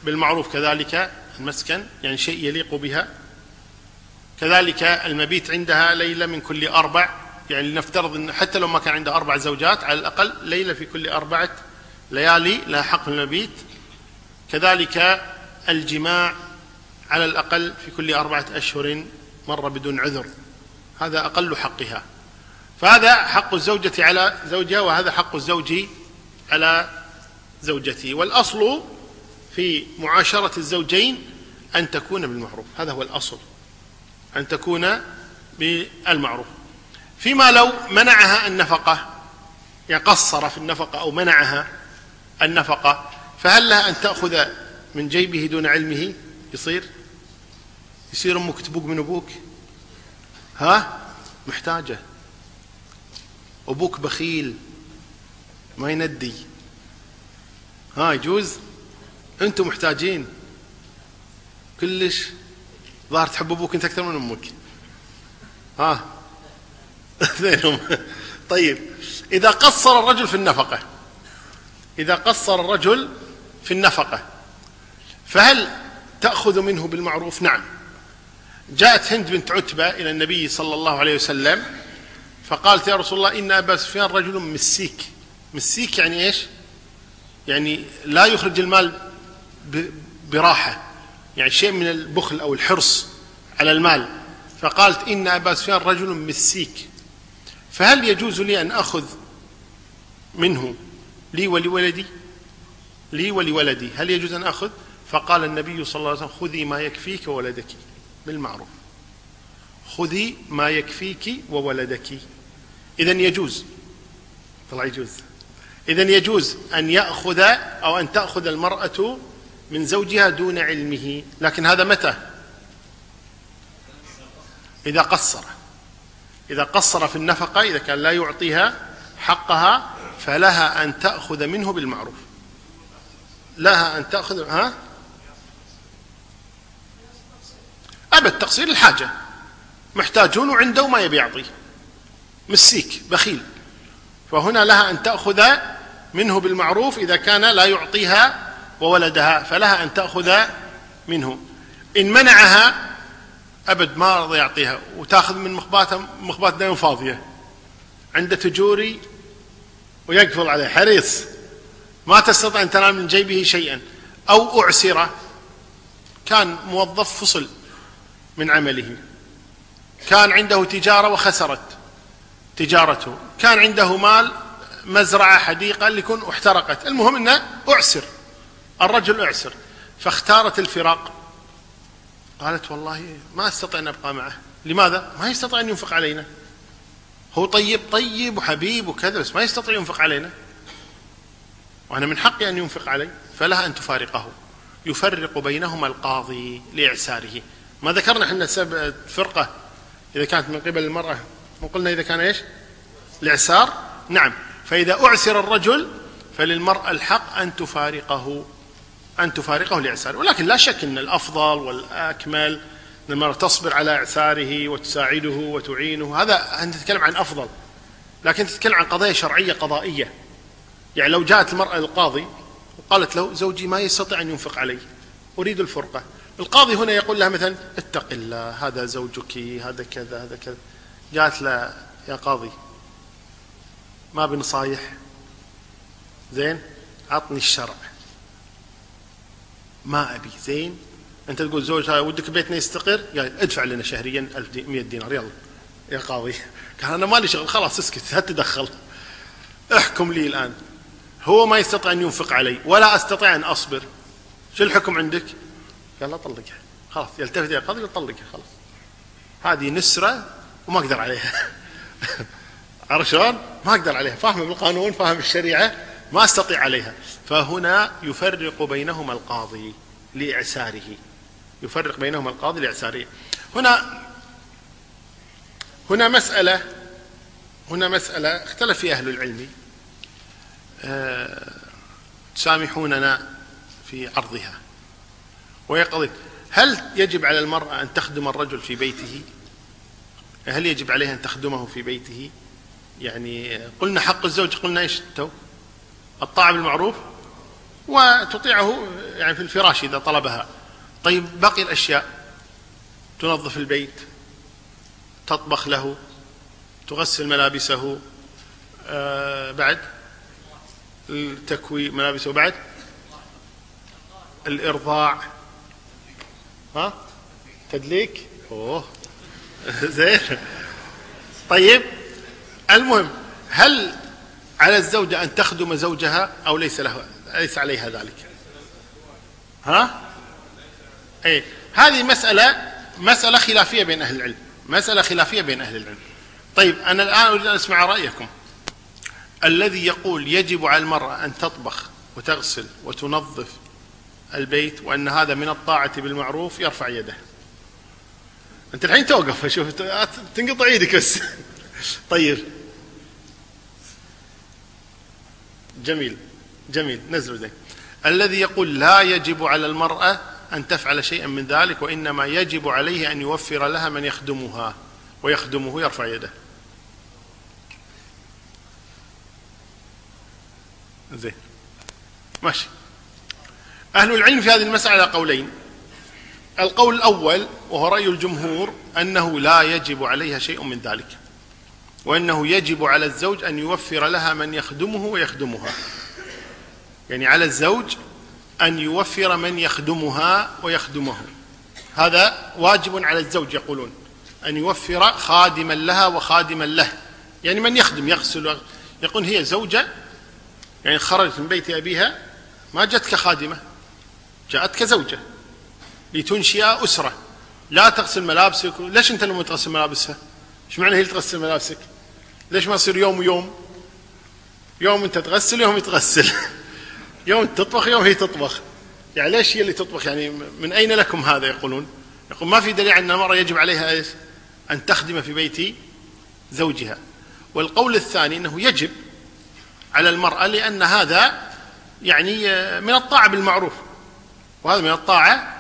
بالمعروف كذلك المسكن يعني شيء يليق بها. كذلك المبيت عندها ليلة من كل أربع يعني لنفترض أن حتى لو ما كان عندها أربع زوجات على الأقل ليلة في كل أربعة ليالي لها حق المبيت كذلك الجماع على الأقل في كل أربعة أشهر مرة بدون عذر. هذا أقل حقها. فهذا حق الزوجة على زوجها وهذا حق الزوج على زوجته. والأصل في معاشرة الزوجين أن تكون بالمعروف. هذا هو الأصل. أن تكون بالمعروف. فيما لو منعها النفقة يعني قصر في النفقة أو منعها النفقة فهل لها أن تأخذ من جيبه دون علمه؟ يصير؟ يصير أمك تبوق من أبوك؟ ها؟ محتاجة. أبوك بخيل ما يندي. ها يجوز؟ أنتم محتاجين. كلش ظاهر تحب أبوك أنت أكثر من أمك. ها؟ اثنينهم طيب إذا قصر الرجل في النفقة إذا قصر الرجل في النفقة فهل تأخذ منه بالمعروف؟ نعم. جاءت هند بنت عتبة إلى النبي صلى الله عليه وسلم فقالت يا رسول الله إن أبا سفيان رجل مسيك. مسيك يعني إيش؟ يعني لا يخرج المال براحة يعني شيء من البخل أو الحرص على المال. فقالت إن أبا سفيان رجل مسيك. فهل يجوز لي أن أخذ منه لي ولولدي لي ولولدي هل يجوز أن أخذ؟ فقال النبي صلى الله عليه وسلم خذي ما يكفيك وولدك بالمعروف. خذي ما يكفيك وولدك. إذا يجوز. طلع يجوز. إذا يجوز أن يأخذ أو أن تأخذ المرأة من زوجها دون علمه. لكن هذا متى؟ إذا قصر. إذا قصر في النفقة إذا كان لا يعطيها حقها فلها أن تأخذ منه بالمعروف. لها أن تأخذ ها؟ أبد تقصير الحاجة. محتاجون وعنده ما يبي يعطيه مسيك بخيل. فهنا لها أن تأخذ منه بالمعروف إذا كان لا يعطيها وولدها. فلها أن تأخذ منه. إن منعها أبد ما رضى يعطيها. وتأخذ من مخباتها مخبات دائما فاضية. عند تجوري ويقفل عليه حريص. ما تستطيع أن تنال من جيبه شيئا. أو أعسر. كان موظف فصل من عمله. كان عنده تجارة وخسرت تجارته. كان عنده مال مزرعة حديقة يكون احترقت. المهم أنه أعسر. الرجل أعسر. فاختارت الفراق. قالت والله ما أستطيع أن أبقى معه. لماذا؟ ما يستطيع أن ينفق علينا. هو طيب طيب وحبيب وكذا بس ما يستطيع ينفق علينا. وأنا من حقي أن ينفق علي فلها أن تفارقه. يفرق بينهما القاضي لإعساره. ما ذكرنا إحنا سبب الفرقه إذا كانت من قبل المرأة وقلنا إذا كان إيش؟ الاعسار نعم. فإذا أعسر الرجل فللمرأة الحق أن تفارقه أن تفارقه لإعساره. ولكن لا شك أن الأفضل والأكمل أن المرأة تصبر على إعساره وتساعده وتعينه. هذا أنت تتكلم عن أفضل لكن تتكلم عن قضايا شرعية قضائية. يعني لو جاءت المرأة للقاضي وقالت له زوجي ما يستطيع أن ينفق علي أريد الفرقة. القاضي هنا يقول لها مثلا اتق الله هذا زوجك هذا كذا هذا كذا. جاءت له يا قاضي ما بنصايح زين عطني الشرع. ما أبي زين. أنت تقول زوجها ودك بيتنا يستقر؟ قال ادفع لنا شهريا 100 دينار. يلا يا قاضي. قال أنا مالي شغل. خلاص اسكت لا تدخل. احكم لي الآن. هو ما يستطيع أن ينفق علي ولا أستطيع أن أصبر. شو الحكم عندك؟ قال لا طلقها خلاص يلتفت إلى القاضي طلقها خلاص. هذه نسرة وما أقدر عليها. عرفت شلون؟ ما أقدر عليها. فاهمة بالقانون فاهم بالشريعة ما أستطيع عليها. فهنا يفرق بينهما القاضي لإعساره. يفرق بينهما القاضي لإعساره هنا هنا مسألة هنا مسألة اختلف فيها أهل العلم. أه تسامحوننا في عرضها. وهي قضية هل يجب على المرأة أن تخدم الرجل في بيته؟ هل يجب عليها أن تخدمه في بيته؟ يعني قلنا حق الزوج قلنا إيش تو الطاعة بالمعروف وتطيعه يعني في الفراش إذا طلبها. طيب باقي الأشياء. تنظف البيت تطبخ له تغسل ملابسه آه بعد؟ تكوي ملابسه بعد؟ الإرضاع. ها؟ تدليك؟ أوه. زين. طيب المهم هل على الزوجة أن تخدم زوجها أو ليس له ليس عليها ذلك؟ ها؟ أي هذه مسألة مسألة خلافية بين أهل العلم. مسألة خلافية بين أهل العلم. طيب أنا الآن أريد أن أسمع رأيكم. الذي يقول يجب على المرأة أن تطبخ وتغسل وتنظف البيت وأن هذا من الطاعة بالمعروف يرفع يده. أنت الحين توقف شوف تنقطع إيدك بس. طيب. جميل جميل. نزلوا ذلك الذي يقول لا يجب على المرأة أن تفعل شيئا من ذلك وإنما يجب عليه أن يوفر لها من يخدمها ويخدمه يرفع يده. زين. ماشي. أهل العلم في هذه المسألة قولين. القول الأول وهو رأي الجمهور أنه لا يجب عليها شيء من ذلك وأنه يجب على الزوج أن يوفر لها من يخدمه ويخدمها. يعني على الزوج أن يوفر من يخدمها ويخدمه. هذا واجب على الزوج يقولون. أن يوفر خادما لها وخادما له. يعني من يخدم يغسل يقول هي زوجة يعني خرجت من بيت أبيها ما جت كخادمة جاءت كزوجة لتنشئ أسرة. لا تغسل ملابسك. ليش أنت لما تغسل ملابسها؟ إيش معنى هي تغسل ملابسك؟ ليش ما يصير يوم ويوم؟ يوم أنت تغسل يوم يتغسل. يوم تطبخ يوم هي تطبخ. يعني ليش هي اللي تطبخ؟ يعني من أين لكم هذا؟ يقولون. يقول ما في دليل أن المرأة يجب عليها إيش؟ أن تخدم في بيت زوجها. والقول الثاني أنه يجب على المرأة لأن هذا يعني من الطاعة بالمعروف. وهذا من الطاعة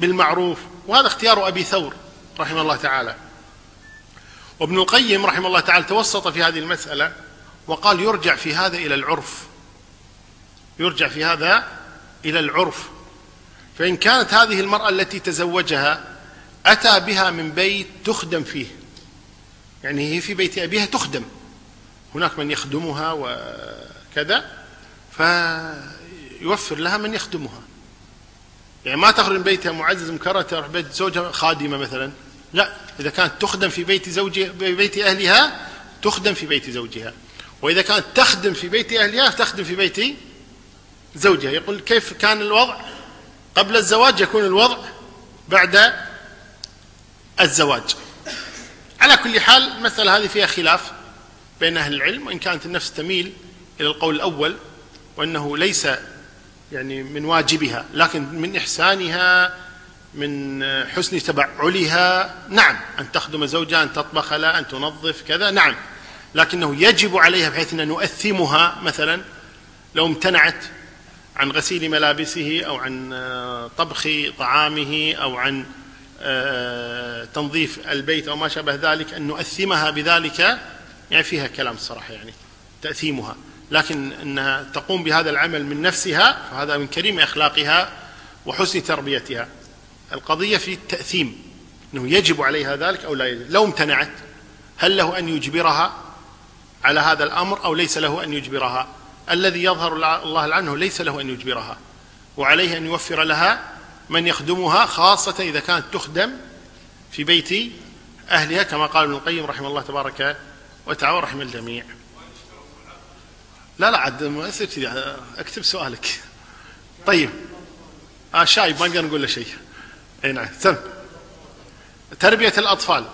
بالمعروف. وهذا اختيار أبي ثور رحمه الله تعالى. وابن القيم رحمه الله تعالى توسط في هذه المسألة وقال يرجع في هذا إلى العرف. يرجع في هذا إلى العرف. فإن كانت هذه المرأة التي تزوجها أتى بها من بيت تخدم فيه. يعني هي في بيت أبيها تخدم. هناك من يخدمها وكذا فيوفر لها من يخدمها. يعني ما تخرج من بيتها معزز مكرر تروح بيت زوجها خادمة مثلا. لا إذا كانت تخدم في بيت زوجها في بيت أهلها تخدم في بيت زوجها. وإذا كانت تخدم في بيت أهلها تخدم في بيت زوجها يقول كيف كان الوضع؟ قبل الزواج يكون الوضع بعد الزواج. على كل حال المسألة هذه فيها خلاف بين أهل العلم وإن كانت النفس تميل إلى القول الأول وأنه ليس يعني من واجبها لكن من إحسانها من حسن تبعلها نعم أن تخدم زوجها أن تطبخ لها أن تنظف كذا نعم لكنه يجب عليها بحيث أن نؤثمها مثلا لو امتنعت عن غسيل ملابسه أو عن طبخ طعامه أو عن آه، تنظيف البيت أو ما شابه ذلك أن نؤثمها بذلك. يعني فيها كلام الصراحة يعني تأثيمها. لكن أنها تقوم بهذا العمل من نفسها فهذا من كريم أخلاقها وحسن تربيتها. القضية في التأثيم أنه يجب عليها ذلك أو لا يجب. لو امتنعت هل له أن يجبرها على هذا الأمر أو ليس له أن يجبرها؟ الذي يظهر الله عنه ليس له أن يجبرها وعليه أن يوفر لها من يخدمها خاصة إذا كانت تخدم في بيت أهلها كما قال ابن القيم رحمه الله تبارك وتعالى رحم الجميع. لا لا عاد ما كذي. أكتب سؤالك. طيب. آه شايب ما نقدر نقول له شيء. إي نعم. سم. تربية الأطفال.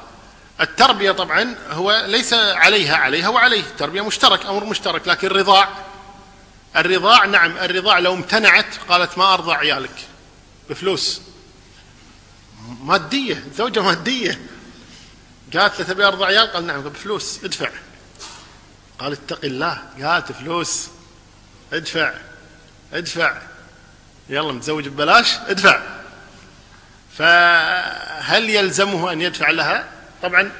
التربية طبعا هو ليس عليها عليها وعليه. التربية مشترك أمر مشترك لكن الرضاع الرضاع نعم الرضاع لو امتنعت قالت ما أرضع عيالك بفلوس. مادية زوجة مادية. قالت له تبي أرضع عيال؟ قال نعم بفلوس ادفع. قال اتق الله. قالت فلوس ادفع ادفع. يلا متزوج ببلاش ادفع. فهل يلزمه أن يدفع لها؟ طبعا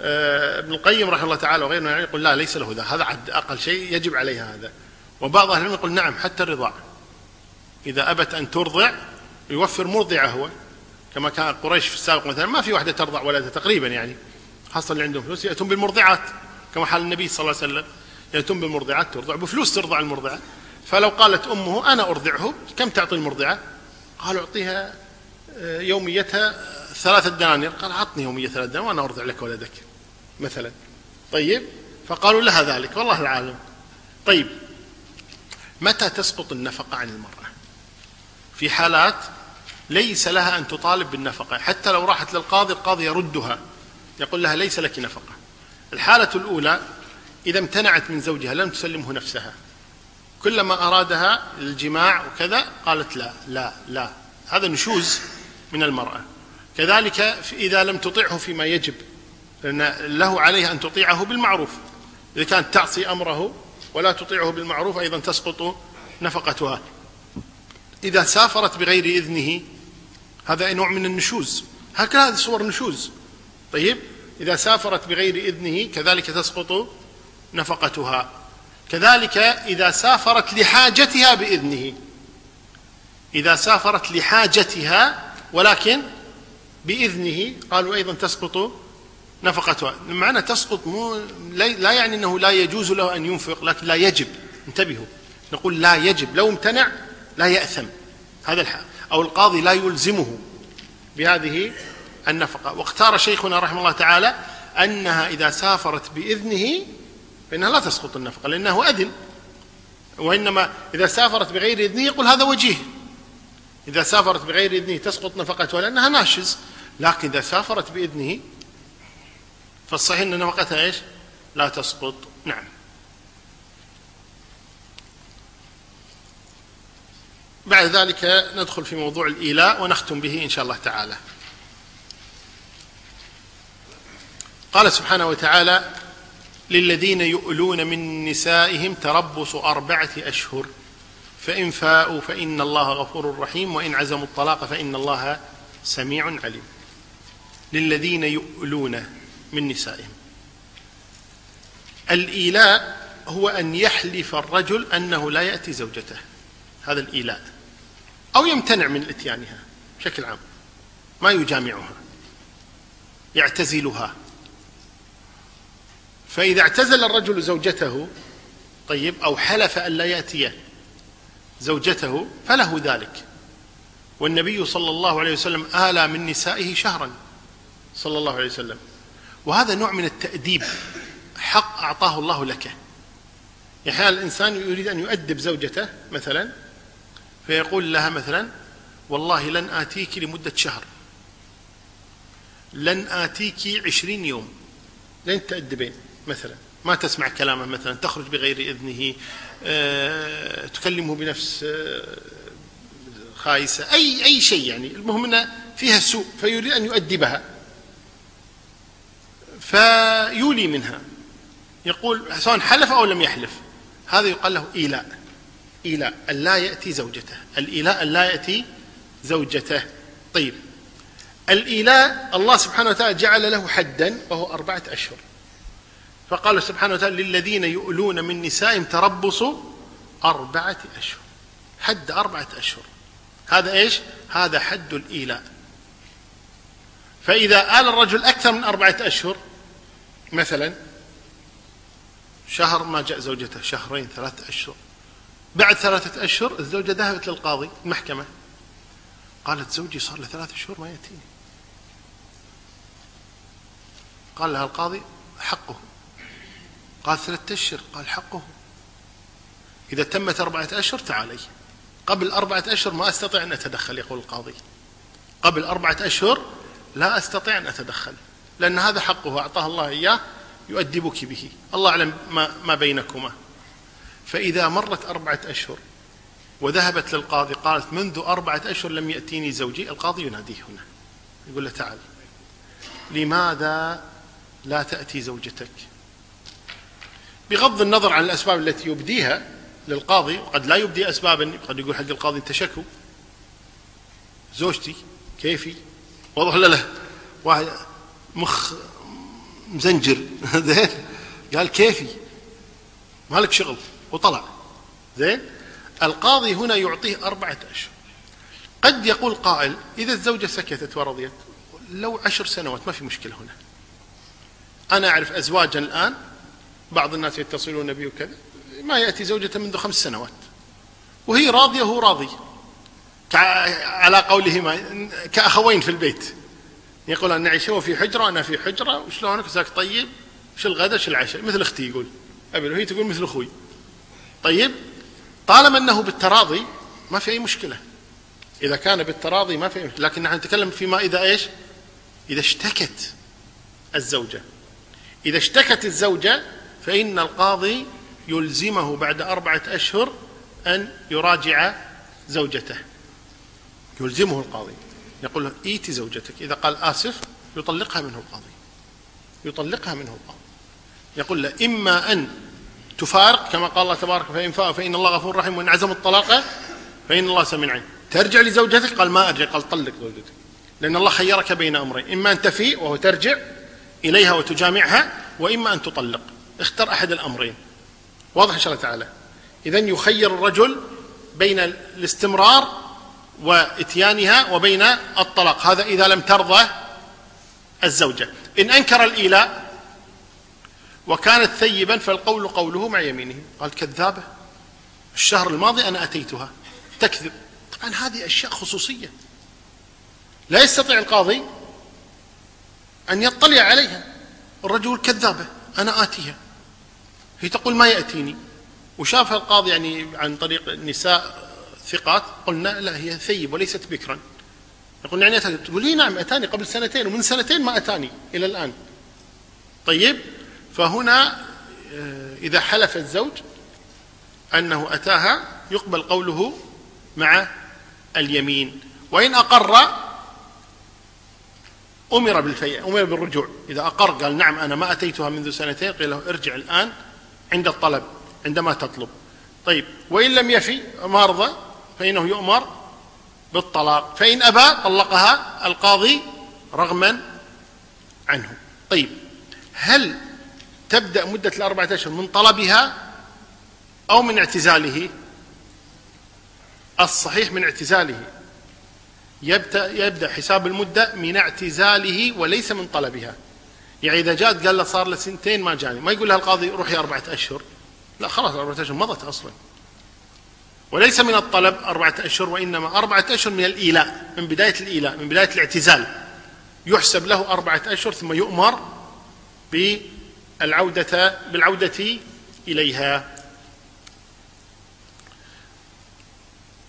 آه، ابن القيم رحمه الله تعالى وغيره يعني يقول لا ليس له ذا. هذا أقل شيء يجب عليها هذا. وبعض أهل العلم يقول نعم حتى الرضاع. إذا أبت أن ترضع يوفر مرضعة هو. كما كان قريش في السابق مثلا ما في واحدة ترضع ولدها تقريبا يعني. خاصة اللي عندهم فلوس يأتون بالمرضعات. كما حال النبي صلى الله عليه وسلم يأتون بالمرضعات ترضع. بفلوس ترضع المرضعة. فلو قالت أمه أنا أرضعه كم تعطي المرضعة؟ قالوا أعطيها آه، يوميتها ثلاثة دنانير. قال أعطني يومية ثلاثة دنانير وأنا أرضع لك ولدك مثلا. طيب؟ فقالوا لها ذلك والله العالم. طيب متى تسقط النفقة عن المرأة؟ في حالات ليس لها أن تطالب بالنفقة حتى لو راحت للقاضي القاضي يردها يقول لها ليس لك نفقة. الحالة الأولى إذا امتنعت من زوجها لم تسلمه نفسها. كلما أرادها الجماع وكذا قالت لا لا لا. هذا نشوز من المرأة. كذلك إذا لم تطيعه فيما يجب لأن له عليها أن تطيعه بالمعروف. إذا كانت تعصي أمره ولا تطيعه بالمعروف أيضا تسقط نفقتها. إذا سافرت بغير إذنه هذا نوع من النشوز. هكذا هذه صور نشوز. طيب إذا سافرت بغير إذنه كذلك تسقط نفقتها. كذلك إذا سافرت لحاجتها بإذنه. إذا سافرت لحاجتها ولكن بإذنه قالوا أيضا تسقط نفقتها معنى تسقط مو لا يعني أنه لا يجوز له أن ينفق لكن لا يجب. انتبهوا. نقول لا يجب. لو امتنع لا يأثم. هذا الحال أو القاضي لا يلزمه بهذه النفقة. واختار شيخنا رحمه الله تعالى أنها إذا سافرت بإذنه فإنها لا تسقط النفقة لأنه أذن. وإنما إذا سافرت بغير إذنه يقول هذا وجيه. إذا سافرت بغير إذنه تسقط نفقتها لأنها ناشز. لكن إذا سافرت بإذنه فالصحيح أن نفقتها إيش؟ لا تسقط. نعم. بعد ذلك ندخل في موضوع الإيلاء ونختم به إن شاء الله تعالى. قال سبحانه وتعالى للذين يؤلون من نسائهم تربص أربعة أشهر. فإن فاءوا فإن الله غفور رحيم وإن عزموا الطلاق فإن الله سميع عليم. للذين يؤلون من نسائهم. الإيلاء هو أن يحلف الرجل أنه لا يأتي زوجته. هذا الإيلاء. أو يمتنع من إتيانها بشكل عام. ما يجامعها. يعتزلها. فإذا اعتزل الرجل زوجته طيب أو حلف أن لا يأتي زوجته فله ذلك. والنبي صلى الله عليه وسلم آلى من نسائه شهرا. صلى الله عليه وسلم. وهذا نوع من التأديب. حق أعطاه الله لك. أحيانا الإنسان يريد أن يؤدب زوجته مثلا؟ فيقول لها مثلا والله لن آتيك لمدة شهر. لن آتيك عشرين يوم. لن تأدبين مثلا. ما تسمع كلامه مثلا تخرج بغير إذنه أه تكلمه بنفس أه خايسة أي أي شيء يعني. المهم أنها فيها سوء فيريد أن يؤدبها. فيولي منها. يقول سواء حلف أو لم يحلف. هذا يقال له إيلاء. إيلاء أن لا يأتي زوجته. الإيلاء أن لا يأتي زوجته. طيب. الإيلاء الله سبحانه وتعالى جعل له حدا وهو أربعة أشهر. فقال سبحانه وتعالى للذين يؤلون من نسائهم تربصوا أربعة أشهر. حد أربعة أشهر. هذا إيش؟ هذا حد الإيلاء. فإذا آل الرجل أكثر من أربعة أشهر مثلا شهر ما جاء زوجته شهرين ثلاثة أشهر. بعد ثلاثة أشهر الزوجة ذهبت للقاضي المحكمة. قالت زوجي صار له ثلاثة أشهر ما يأتيني. قال لها القاضي حقه. قال ثلاثة أشهر قال حقه. إذا تمت أربعة أشهر تعالي. قبل أربعة أشهر ما أستطيع أن أتدخل يقول القاضي. قبل أربعة أشهر لا أستطيع أن أتدخل. لأن هذا حقه أعطاه الله إياه يؤدبك به. الله أعلم ما, ما بينكما. فإذا مرت أربعة أشهر وذهبت للقاضي قالت منذ أربعة أشهر لم يأتيني زوجي القاضي يناديه هنا يقول له تعال. لماذا لا تأتي زوجتك؟ بغض النظر عن الأسباب التي يبديها للقاضي قد لا يبدي أسبابا قد يقول حق القاضي أنت شكو. زوجتي كيفي؟ واضح ولا لا؟ واحد مخ مزنجر. زين. قال كيفي؟ مالك شغل. وطلع. زين. القاضي هنا يعطيه أربعة أشهر. قد يقول قائل إذا الزوجة سكتت ورضيت لو عشر سنوات ما في مشكلة هنا. أنا أعرف أزواجا الآن بعض الناس يتصلون بي وكذا ما يأتي زوجته منذ خمس سنوات. وهي راضية وهو راضي. على قولهما كأخوين في البيت. يقول أنا نعيش هو في حجرة أنا في حجرة وشلونك؟ ساك طيب وش الغداء وش العشاء؟ مثل أختي يقول. أبي وهي تقول مثل أخوي. طيب طالما أنه بالتراضي ما في أي مشكلة. إذا كان بالتراضي ما في أي مشكلة. لكن نحن نتكلم فيما إذا إيش؟ إذا اشتكت الزوجة. إذا اشتكت الزوجة فإن القاضي يلزمه بعد أربعة أشهر أن يراجع زوجته. يلزمه القاضي. يقول إيتي زوجتك. إذا قال آسف يطلقها منه القاضي. يطلقها منه القاضي. يقول له إما أن تفارق كما قال الله تبارك فإن فاء فإن الله غفور رحيم وإن عزم الطلاق فإن الله سميع عليم. ترجع لزوجتك؟ قال ما أرجع قال طلق زوجتك. لأن الله خيرك بين أمرين. إما أن تفيء وهو ترجع إليها وتجامعها وإما أن تطلق. اختر أحد الأمرين. واضح إن شاء الله تعالى. إذا يخير الرجل بين الاستمرار وإتيانها وبين الطلاق. هذا إذا لم ترضى الزوجة. إن أنكر الإيلاء وكانت ثيبا فالقول قوله مع يمينه. قال كذابة. الشهر الماضي أنا أتيتها. تكذب. طبعا هذه أشياء خصوصية. لا يستطيع القاضي أن يطلع عليها. الرجل كذابة. أنا آتيها. هي تقول ما يأتيني. وشاف القاضي يعني عن طريق النساء ثقات قلنا لا هي ثيب وليست بكرا. يقول يعني أتاني. تقول لي نعم أتاني قبل سنتين ومن سنتين ما أتاني إلى الآن. طيب فهنا آه، إذا حلف الزوج أنه أتاها يقبل قوله مع اليمين. وإن أقر أمر بالفيء أمر بالرجوع. إذا أقر قال نعم أنا ما أتيتها منذ سنتين قيل له ارجع الآن عند الطلب عندما تطلب. طيب وإن لم يفي ما رضى فإنه يؤمر بالطلاق. فإن أبى طلقها القاضي رغما عنه. طيب هل تبدأ مدة الأربعة أشهر من طلبها أو من اعتزاله؟ الصحيح من اعتزاله. يبدأ, يبدأ حساب المدة من اعتزاله وليس من طلبها. يعني إذا جاءت قال له صار له سنتين ما جاني. ما يقول لها القاضي روحي أربعة أشهر. لا خلاص أربعة أشهر مضت أصلا. وليس من الطلب أربعة أشهر وإنما أربعة أشهر من الإيلاء من بداية الإيلاء من بداية الاعتزال. يحسب له أربعة أشهر ثم يؤمر بالعودة بالعودة إليها.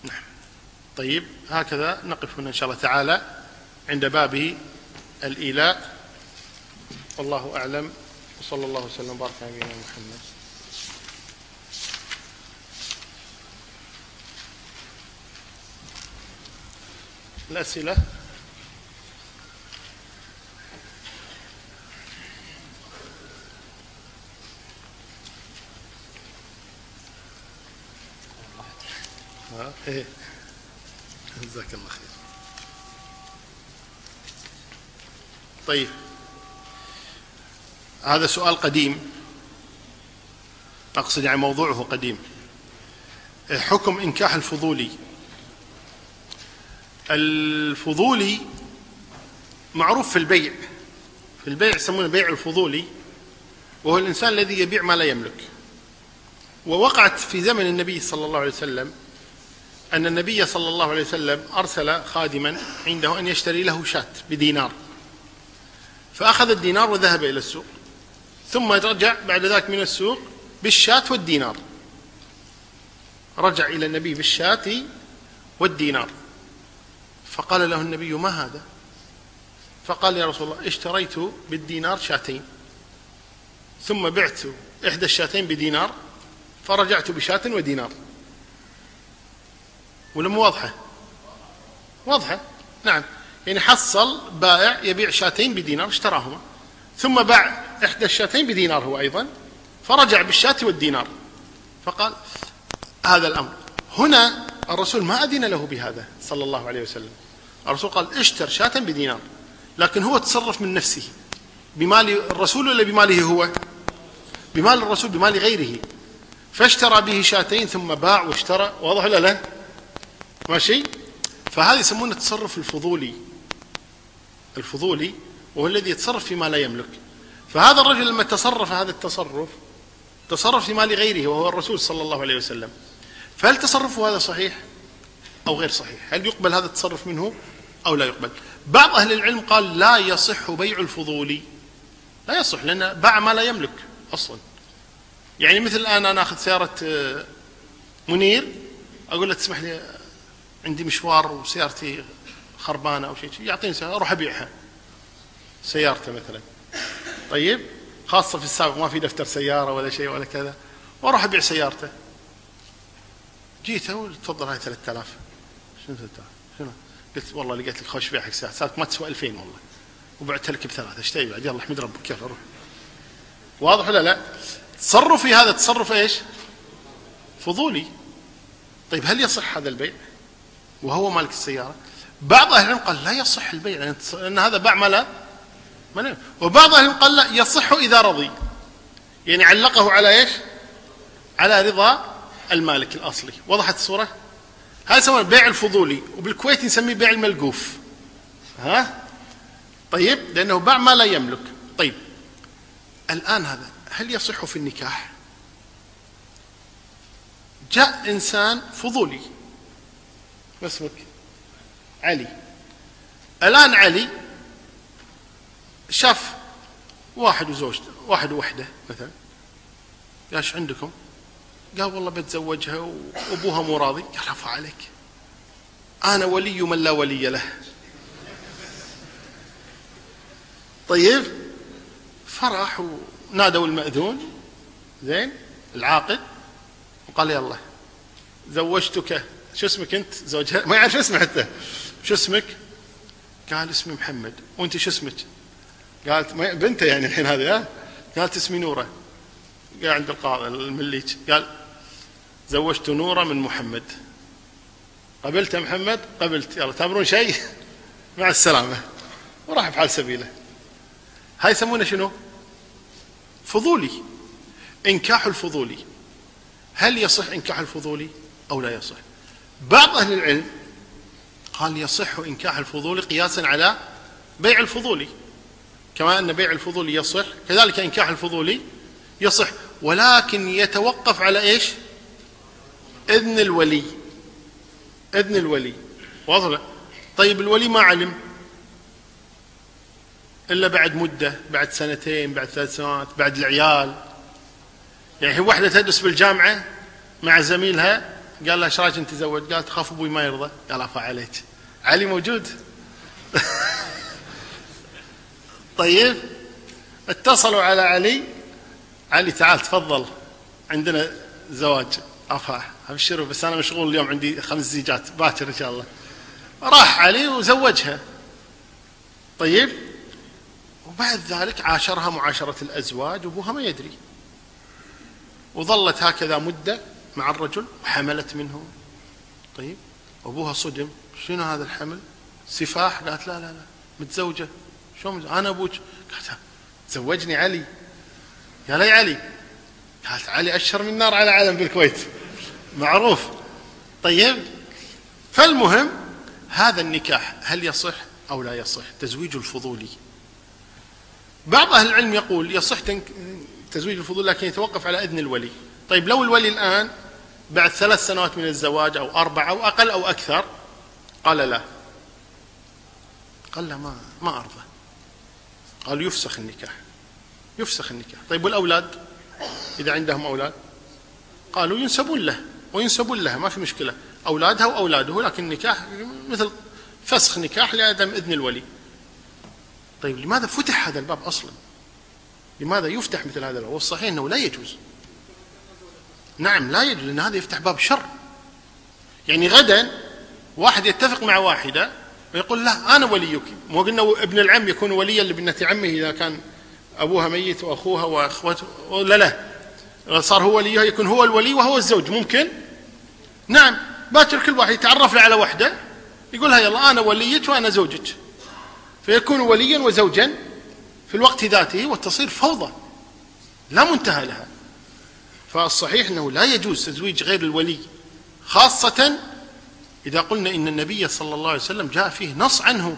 نعم. طيب هكذا نقف هنا إن شاء الله تعالى عند باب الإيلاء. والله أعلم. وصلى الله وسلم وبارك على نبينا محمد. الأسئلة. إيه. جزاك الله خير. طيب. هذا سؤال قديم. أقصد يعني موضوعه قديم. حكم إنكاح الفضولي. الفضولي معروف في البيع. في البيع يسمونه بيع الفضولي وهو الإنسان الذي يبيع ما لا يملك. ووقعت في زمن النبي صلى الله عليه وسلم أن النبي صلى الله عليه وسلم أرسل خادما عنده أن يشتري له شاة بدينار. فأخذ الدينار وذهب إلى السوق. ثم رجع بعد ذلك من السوق بالشاة والدينار. رجع إلى النبي بالشاة والدينار. فقال له النبي ما هذا؟ فقال يا رسول الله اشتريت بالدينار شاتين ثم بعت إحدى الشاتين بدينار فرجعت بشاة ودينار. ولا مو واضحة؟ واضحة. نعم. يعني حصل بائع يبيع شاتين بدينار اشتراهما ثم باع إحدى الشاتين بدينار هو أيضا فرجع بالشاة والدينار. فقال هذا الأمر. هنا الرسول ما أذن له بهذا صلى الله عليه وسلم. الرسول قال اشتر شاة بدينار. لكن هو تصرف من نفسه. بمال الرسول ولا بماله هو؟ بمال الرسول بمال غيره. فاشترى به شاتين ثم باع واشترى. واضح ولا لا؟ ماشي؟ فهذا يسمونه التصرف الفضولي. الفضولي وهو الذي يتصرف فيما لا يملك. فهذا الرجل لما تصرف هذا التصرف تصرف في مال غيره وهو الرسول صلى الله عليه وسلم. فهل تصرفه هذا صحيح أو غير صحيح؟ هل يقبل هذا التصرف منه؟ أو لا يقبل. بعض أهل العلم قال لا يصح بيع الفضولي لا يصح لأن باع ما لا يملك أصلا. يعني مثل الآن أنا أخذ سيارة آه، منير أقول له تسمح لي عندي مشوار وسيارتي خربانة أو شيء يعطيني سيارة أروح أبيعها. سيارته مثلا. طيب خاصة في السابق ما في دفتر سيارة ولا شيء ولا كذا وأروح أبيع سيارته. جيت تفضل هاي 3000 شنو 3000 شنو قلت والله لقيت لك خوش بيع حق ساعة. ساعه ما تسوى 2000 والله. وبعت لك بثلاثة. إيش تبي بعد؟ يلا احمد ربك. يلا روح. واضح ولا لا؟ تصرفي هذا تصرف إيش؟ فضولي. طيب هل يصح هذا البيع؟ وهو مالك السيارة؟ بعض أهل العلم قال لا يصح البيع. لأن هذا باع ما لا وبعض أهل العلم قال لا يصح إذا رضي. يعني علقه على إيش؟ على رضا المالك الأصلي. وضحت الصورة؟ هذا يسمونه بيع الفضولي وبالكويت نسميه بيع الملقوف. ها؟ طيب لأنه باع ما لا يملك. طيب الآن هذا هل يصح في النكاح؟ جاء إنسان فضولي. ما اسمك علي. الآن علي شاف واحد وزوجته واحد ووحدة مثلا. إيش عندكم؟ قال والله بتزوجها وابوها مو راضي. قال عفا عليك. أنا ولي من لا ولي له. طيب. فرح ونادوا المأذون. زين. العاقد وقال يلا زوجتك. شو اسمك أنت؟ زوجها. ما يعرف اسمه حتى. شو اسمك؟ قال اسمي محمد. وأنت شو اسمك؟ قالت بنته يعني الحين هذه ها؟ قالت اسمي نورة. قال عند القاضي المليك. قال زوجت نوره من محمد. قبلت يا محمد؟ قبلت. يلا تأمرون شيء؟ مع السلامة. وراح بحال سبيله. هاي يسمونه شنو؟ فضولي. إنكاح الفضولي. هل يصح إنكاح الفضولي أو لا يصح؟ بعض أهل العلم قال يصح إنكاح الفضولي قياسا على بيع الفضولي. كما أن بيع الفضولي يصح كذلك إنكاح الفضولي يصح. ولكن يتوقف على إيش؟ اذن الولي. اذن الولي. واضح؟ طيب الولي ما علم. إلا بعد مدة بعد سنتين بعد ثلاث سنوات بعد العيال. يعني هي واحدة تدرس بالجامعة مع زميلها. قال لها إيش رايك أنت تزوج؟ قالت خاف أبوي ما يرضى. قال عفا عليك. علي موجود؟ طيب. اتصلوا على علي. علي تعال تفضل. عندنا زواج. افا ابشروا بس أنا مشغول اليوم عندي خمس زيجات باكر إن شاء الله. راح علي وزوجها. طيب؟ وبعد ذلك عاشرها معاشرة الأزواج وأبوها ما يدري. وظلت هكذا مدة مع الرجل وحملت منه طيب؟ أبوها صدم. شنو هذا الحمل؟ سفاح؟ قالت لا لا لا متزوجة. شو أنا أبوك. قالت زوجني علي. يا لي علي. قالت علي أشهر من نار على علم بالكويت. معروف. طيب فالمهم هذا النكاح هل يصح أو لا يصح؟ تزويج الفضولي بعض أهل العلم يقول يصح تزويج الفضول لكن يتوقف على إذن الولي. طيب لو الولي الآن بعد ثلاث سنوات من الزواج أو أربعة أو أقل أو أكثر قال لا. قال لا ما ما أرضى. قال يفسخ النكاح. يفسخ النكاح. طيب والأولاد؟ إذا عندهم أولاد؟ قالوا ينسبون له. وينسبون لها ما في مشكلة. أولادها وأولاده لكن النكاح مثل فسخ نكاح لعدم إذن الولي. طيب لماذا فتح هذا الباب أصلا؟ لماذا يفتح مثل هذا الباب؟ والصحيح أنه لا يجوز. نعم لا يجوز لأن هذا يفتح باب شر. يعني غدا واحد يتفق مع واحدة ويقول لا أنا وليك. مو قلنا ابن العم يكون وليا لابنة عمه إذا كان أبوها ميت وأخوها وأخوته لا لا. صار هو وليها يكون هو الولي وهو الزوج ممكن؟ نعم. باكر كل واحد يتعرف له على وحدة يقولها يلا أنا وليك وأنا زوجك. فيكون وليا وزوجا في الوقت ذاته وتصير فوضى. لا منتهى لها. فالصحيح أنه لا يجوز تزويج غير الولي خاصة إذا قلنا إن النبي صلى الله عليه وسلم جاء فيه نص عنه.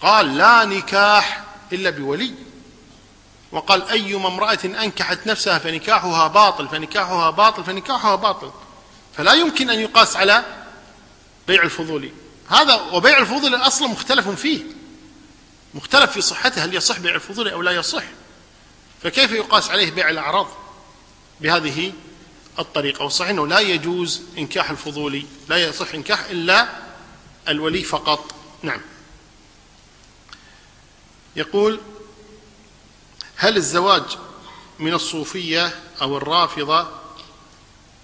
قال لا نكاح إلا بولي. وقال أيما امرأة أنكحت نفسها فنكاحها باطل فنكاحها باطل فنكاحها باطل. فلا يمكن أن يقاس على بيع الفضولي هذا وبيع الفضول أصلا مختلف فيه. مختلف في صحته هل يصح بيع الفضول أو لا يصح. فكيف يقاس عليه بيع الأعراض؟ بهذه الطريقة. والصحيح أنه لا يجوز إنكاح الفضولي لا يصح إنكاح إلا الولي فقط. نعم. يقول هل الزواج من الصوفية أو الرافضة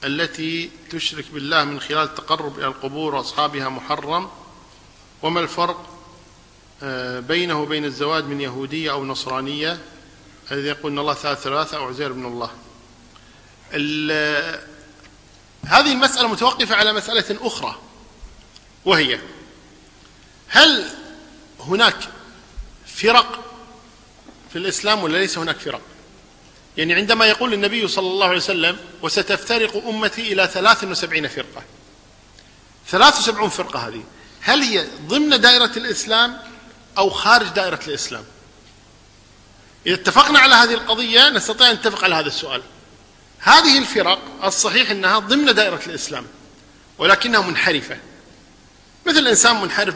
التي تشرك بالله من خلال التقرب إلى القبور وأصحابها محرم؟ وما الفرق آه، بينه وبين الزواج من يهودية أو نصرانية؟ الذي يقول أن الله ثالث ثلاثة أو عزير بن الله. هذه المسألة متوقفة على مسألة أخرى وهي هل هناك فرق في الإسلام ولا ليس هناك فرق؟ يعني عندما يقول النبي صلى الله عليه وسلم وستفترق أمتي إلى ثلاث وسبعين فرقة. ثلاث وسبعون فرقة هذه. هل هي ضمن دائرة الإسلام أو خارج دائرة الإسلام؟ إذا اتفقنا على هذه القضية نستطيع أن نتفق على هذا السؤال. هذه الفرق الصحيح أنها ضمن دائرة الإسلام ولكنها منحرفة. مثل إنسان منحرف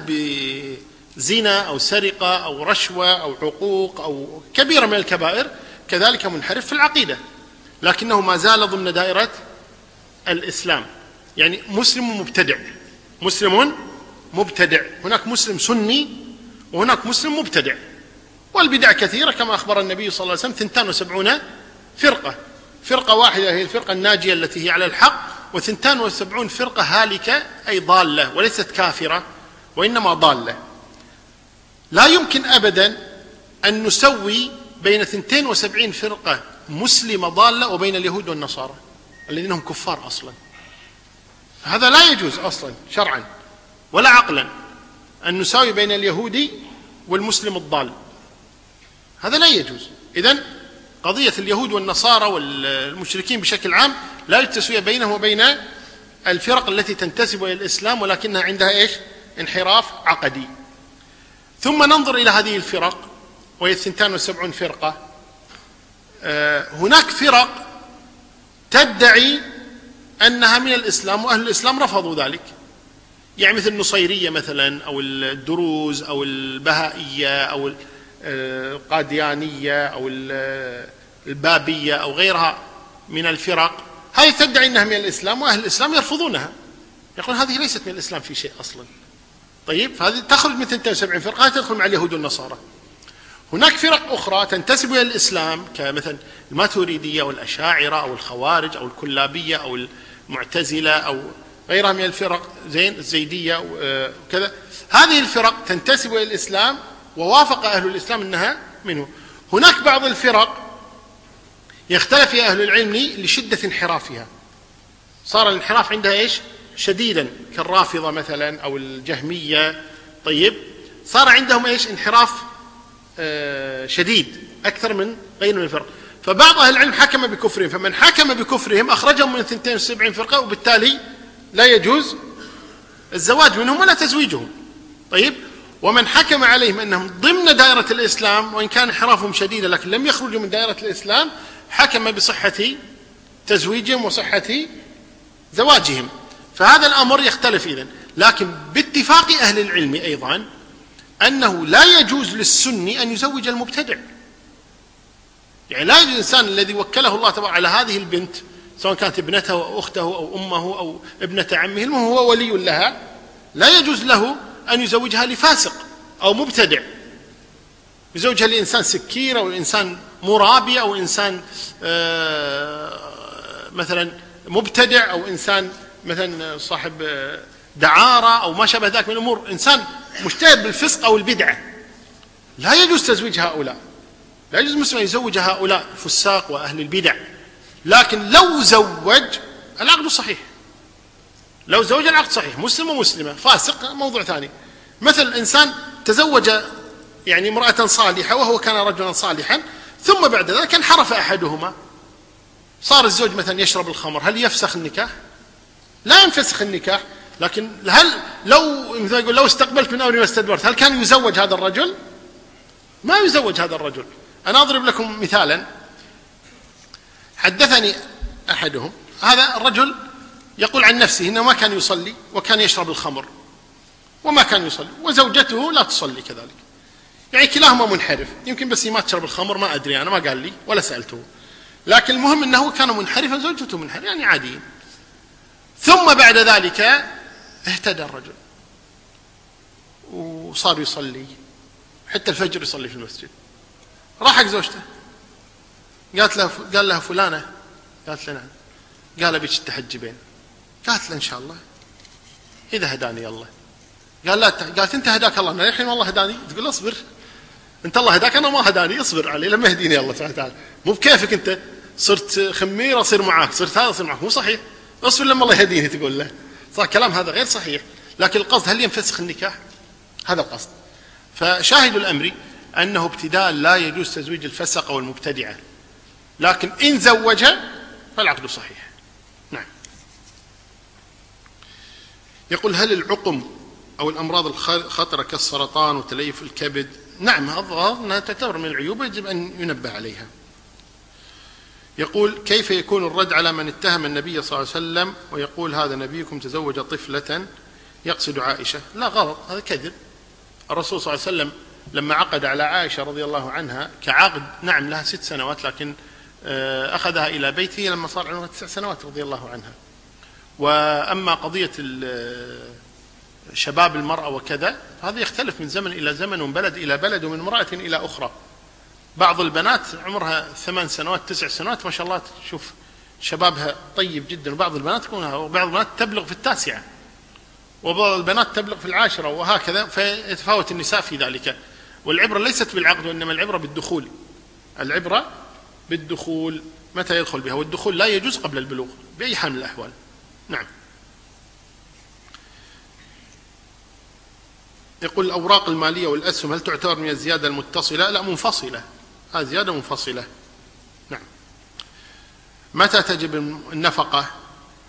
بزنا أو سرقة أو رشوة أو عقوق أو كبيرة من الكبائر كذلك منحرف في العقيدة. لكنه ما زال ضمن دائرة الإسلام. يعني مسلم مبتدع. مسلم مبتدع. هناك مسلم سني وهناك مسلم مبتدع. والبدع كثيرة كما أخبر النبي صلى الله عليه وسلم ثنتان وسبعون فرقة. فرقة واحدة هي الفرقة الناجية التي هي على الحق وثنتان وسبعون فرقة هالكة أي ضالة وليست كافرة وإنما ضالة. لا يمكن أبدا أن نسوي بين ثنتين وسبعين فرقة مسلمة ضالة وبين اليهود والنصارى الذين هم كفار أصلا. هذا لا يجوز أصلا شرعا ولا عقلا أن نساوي بين اليهودي والمسلم الضال. هذا لا يجوز. إذن قضية اليهود والنصارى والمشركين بشكل عام لا يوجد تسوية بينهم وبين الفرق التي تنتسب إلى الإسلام ولكنها عندها إيش؟ انحراف عقدي. ثم ننظر إلى هذه الفرق وهي الثنتان وسبعون فرقة. آه، هناك فرق تدعي أنها من الإسلام وأهل الإسلام رفضوا ذلك. يعني مثل النصيرية مثلا أو الدروز أو البهائية أو القاديانية أو البابية أو غيرها من الفرق. هذه تدعي أنها من الإسلام وأهل الإسلام يرفضونها. يقول هذه ليست من الإسلام في شيء أصلا. طيب فهذه تخرج من 72 فرقة تدخل مع اليهود والنصارى. هناك فرق أخرى تنتسب إلى الإسلام كمثلا الماتوريدية والأشاعرة أو الخوارج أو الكلابية أو المعتزلة أو غيرها من الفرق زين الزيدية وكذا هذه الفرق تنتسب إلى الإسلام ووافق أهل الإسلام أنها منه. هناك بعض الفرق يختلف فيها أهل العلم لشدة انحرافها. صار الانحراف عندها إيش؟ شديدا كالرافضة مثلا أو الجهمية. طيب صار عندهم إيش؟ انحراف آه، شديد أكثر من غير من الفرق. فبعض أهل العلم حكم بكفرهم فمن حكم بكفرهم أخرجهم من 72 فرقة وبالتالي لا يجوز الزواج منهم ولا تزويجهم. طيب ومن حكم عليهم أنهم ضمن دائرة الإسلام وإن كان انحرافهم شديدا لكن لم يخرجوا من دائرة الإسلام حكم بصحة تزويجهم وصحة زواجهم. فهذا الأمر يختلف إذن. لكن باتفاق أهل العلم أيضا أنه لا يجوز للسني أن يزوج المبتدع. يعني لا يجوز الإنسان الذي وكله الله تبارك على هذه البنت سواء كانت ابنته أو أخته أو أمه أو ابنة عمه المهم هو ولي لها لا يجوز له أن يزوجها لفاسق أو مبتدع. يزوجها لإنسان سكير أو إنسان مرابي أو إنسان آه، مثلا مبتدع أو إنسان مثلا صاحب دعارة أو ما شابه ذلك من الأمور إنسان مجتهد بالفسق أو البدعة لا يجوز تزويج هؤلاء. لا يجوز مسلم يزوج هؤلاء الفساق وأهل البدع. لكن لو زوج العقد صحيح. لو زوج العقد صحيح مسلم ومسلمة فاسق موضوع ثاني. مثل إنسان تزوج يعني امرأة صالحة وهو كان رجلا صالحا ثم بعد ذلك انحرف أحدهما. صار الزوج مثلا يشرب الخمر هل يفسخ النكاح؟ لا ينفسخ النكاح لكن هل لو يقول لو استقبلت من أمري ما استدبرت هل كان يزوج هذا الرجل؟ ما يزوج هذا الرجل. أنا أضرب لكم مثالا. حدثني أحدهم هذا الرجل يقول عن نفسه إنه ما كان يصلي وكان يشرب الخمر. وما كان يصلي وزوجته لا تصلي كذلك. يعني كلاهما منحرف يمكن بس ما تشرب الخمر ما أدري أنا ما قال لي ولا سألته. لكن المهم إنه كان منحرفا زوجته منحرفة يعني عاديين. ثم بعد ذلك اهتدى الرجل. وصار يصلي. حتى الفجر يصلي في المسجد. راح حق زوجته. قالت له قال لها فلانة. قالت له نعم. قال أبيك تحجبين قالت له إن شاء الله. إذا هداني الله. قال لا قالت أنت هداك الله. أنا الحين والله هداني. تقول اصبر. أنت الله هداك أنا ما هداني. اصبر علي. لما يهديني الله سبحانه وتعالى. مو بكيفك أنت. صرت خمير أصير معاك. صرت هذا أصير معاك. مو صحيح. اصبر لما الله يهديني تقول له. صار كلام هذا غير صحيح. لكن القصد هل ينفسخ النكاح؟ هذا القصد. فشاهد الأمر أنه ابتداء لا يجوز تزويج الفسق والمبتدعة. لكن إن زوجها فالعقد صحيح. نعم. يقول هل العقم أو الأمراض الخطرة كالسرطان وتليف الكبد؟ نعم أنها تعتبر من العيوب يجب أن ينبه عليها. يقول كيف يكون الرد على من اتهم النبي صلى الله عليه وسلم ويقول هذا نبيكم تزوج طفلة يقصد عائشة؟ لا غلط هذا كذب. الرسول صلى الله عليه وسلم لما عقد على عائشة رضي الله عنها كعقد نعم لها ست سنوات لكن آه، أخذها إلى بيته لما صار عمرها تسع سنوات رضي الله عنها. وأما قضية شباب المرأة وكذا هذا يختلف من زمن إلى زمن ومن بلد إلى بلد ومن امرأة إلى أخرى. بعض البنات عمرها ثمان سنوات تسع سنوات ما شاء الله تشوف شبابها طيب جدا. وبعض البنات تكون وبعض البنات تبلغ في التاسعة وبعض البنات تبلغ في العاشرة وهكذا فيتفاوت النساء في ذلك. والعبرة ليست بالعقد وإنما العبرة بالدخول. العبرة بالدخول متى يدخل بها؟ والدخول لا يجوز قبل البلوغ بأي حال من الأحوال. نعم. يقول الأوراق المالية والأسهم هل تعتبر من الزيادة المتصلة؟ لا منفصلة. هذه زيادة منفصلة. نعم. متى تجب النفقة؟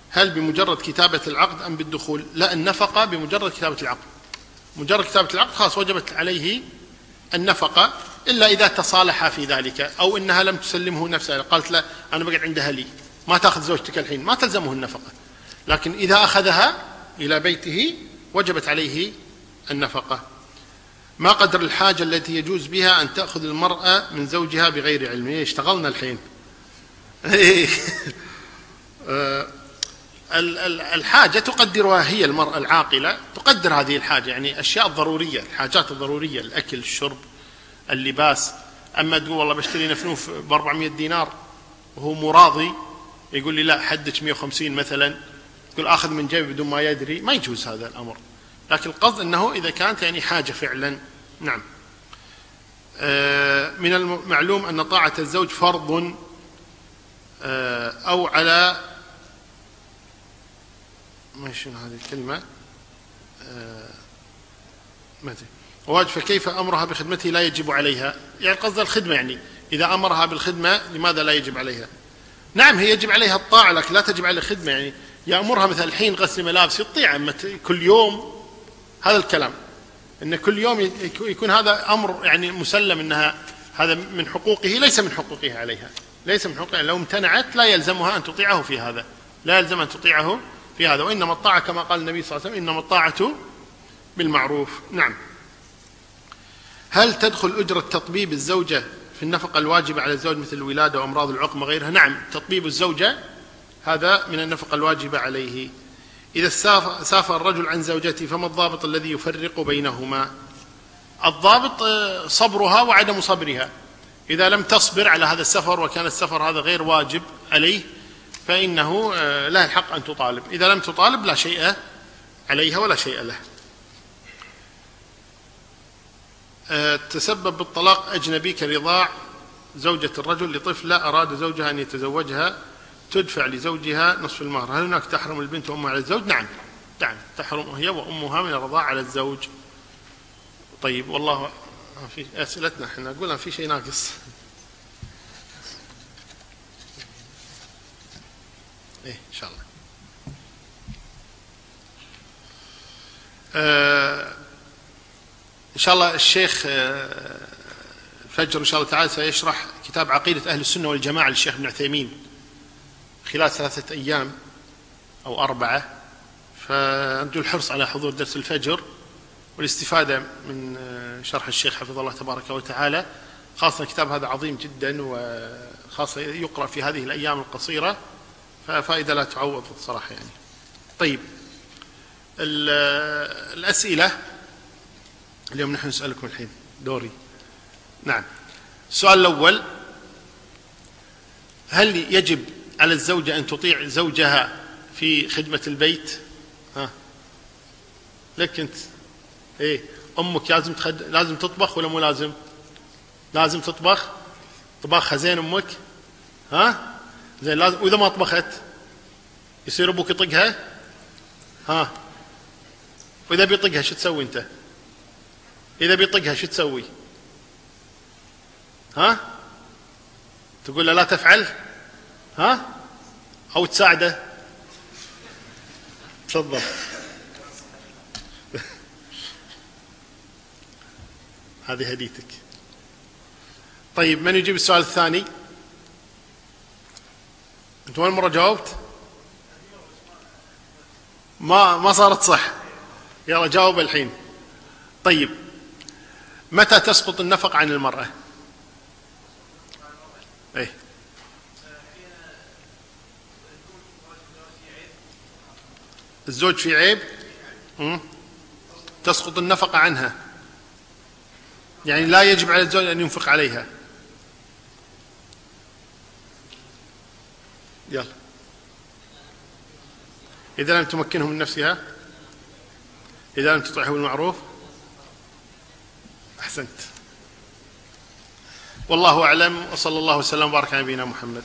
هل بمجرد كتابة العقد أم بالدخول؟ لا النفقة بمجرد كتابة العقد. مجرد كتابة العقد خلاص وجبت عليه النفقة إلا إذا تصالح في ذلك أو إنها لم تسلمه نفسها. قالت لا أنا بقعد عند أهلي ما تأخذ زوجتك الحين. ما تلزمه النفقة. لكن إذا أخذها إلى بيته وجبت عليه النفقة. ما قدر الحاجة التي يجوز بها أن تأخذ المرأة من زوجها بغير علم. إيه، اشتغلنا الحين. إيه. آه، الحاجة تقدرها هي المرأة العاقلة تقدر هذه الحاجة. يعني أشياء ضرورية الحاجات الضرورية الأكل الشرب اللباس. أما تقول والله بشتري نفنوف ب 400 دينار وهو مراضي يقول لي لا حدك 150 مثلا. تقول آخذ من جيبي بدون ما يدري. ما يجوز هذا الأمر. لكن القصد أنه إذا كانت يعني حاجة فعلا. نعم. آه، من المعلوم أن طاعة الزوج فرض آه، أو على ما شنو هذه الكلمة؟ آه، ما أدري. واجب فكيف أمرها بخدمته لا يجب عليها؟ يعني قصد الخدمة يعني. إذا أمرها بالخدمة لماذا لا يجب عليها؟ نعم هي يجب عليها الطاعة لكن لا تجب عليها الخدمة يعني. يأمرها مثلا الحين غسل ملابس يطيع كل يوم هذا الكلام. إن كل يوم يكون هذا أمر يعني مسلم إنها هذا من حقوقه ليس من حقوقها عليها. ليس من حقوقها. لو امتنعت لا يلزمها أن تطيعه في هذا. لا يلزم أن تطيعه في هذا. وإنما الطاعة كما قال النبي صلى الله عليه وسلم إنما الطاعة بالمعروف. نعم. هل تدخل أجرة تطبيب الزوجة في النفقة الواجبة على الزوج مثل الولادة وأمراض العقم وغيرها؟ نعم تطبيب الزوجة هذا من النفقة الواجبة عليه. إذا سافر الرجل عن زوجته فما الضابط الذي يفرق بينهما؟ الضابط آه، صبرها وعدم صبرها. إذا لم تصبر على هذا السفر وكان السفر هذا غير واجب عليه فإنه آه، لا الحق أن تطالب. إذا لم تطالب لا شيء عليها ولا شيء له. آه، تسبب بالطلاق أجنبي كرضاع زوجة الرجل لطفلة أراد زوجها أن يتزوجها تدفع لزوجها نصف المهر. هل هناك تحرم البنت وأمها على الزوج؟ نعم. نعم. تحرم هي وأمها من الرضاعة على الزوج. طيب والله في أسئلتنا إحنا. نقول في شيء ناقص. إيه إن شاء الله. آه إن شاء الله الشيخ آه الفجر إن شاء الله تعالى سيشرح كتاب عقيدة أهل السنة والجماعة للشيخ ابن عثيمين. خلال ثلاثة أيام أو أربعة فأرجو الحرص على حضور درس الفجر والاستفادة من شرح الشيخ حفظه الله تبارك وتعالى. خاصة الكتاب هذا عظيم جدا وخاصة يقرأ في هذه الأيام القصيرة ففائدة لا تعوض صراحة يعني. طيب الأسئلة اليوم نحن نسألكم الحين دوري. نعم. السؤال الأول هل يجب على الزوجة أن تطيع زوجها في خدمة البيت؟ ها. لك أنت. إيه. أمك لازم تخد... لازم تطبخ ولا مو لازم؟ لازم تطبخ؟ طباخها زين أمك؟ ها؟ زين لازم وإذا ما طبخت يصير أبوك يطقها؟ ها. وإذا بيطقها شو تسوي أنت؟ إذا بيطقها شو تسوي؟ ها؟ تقول له لا تفعل؟ ها؟ أو تساعده. تفضل. هذه هديتك. طيب من يجيب السؤال الثاني؟ أنت وين مرة جاوبت؟ ما ما صارت صح. يلا جاوب الحين. طيب متى تسقط النفقة عن المرأة؟ الزوج في عيب تسقط النفقة عنها. يعني لا يجب على الزوج أن ينفق عليها. يلا. إذا لم تمكنه من نفسها إذا لم تطعه بالمعروف أحسنت. والله أعلم وصلى الله وسلم وبارك على نبينا محمد.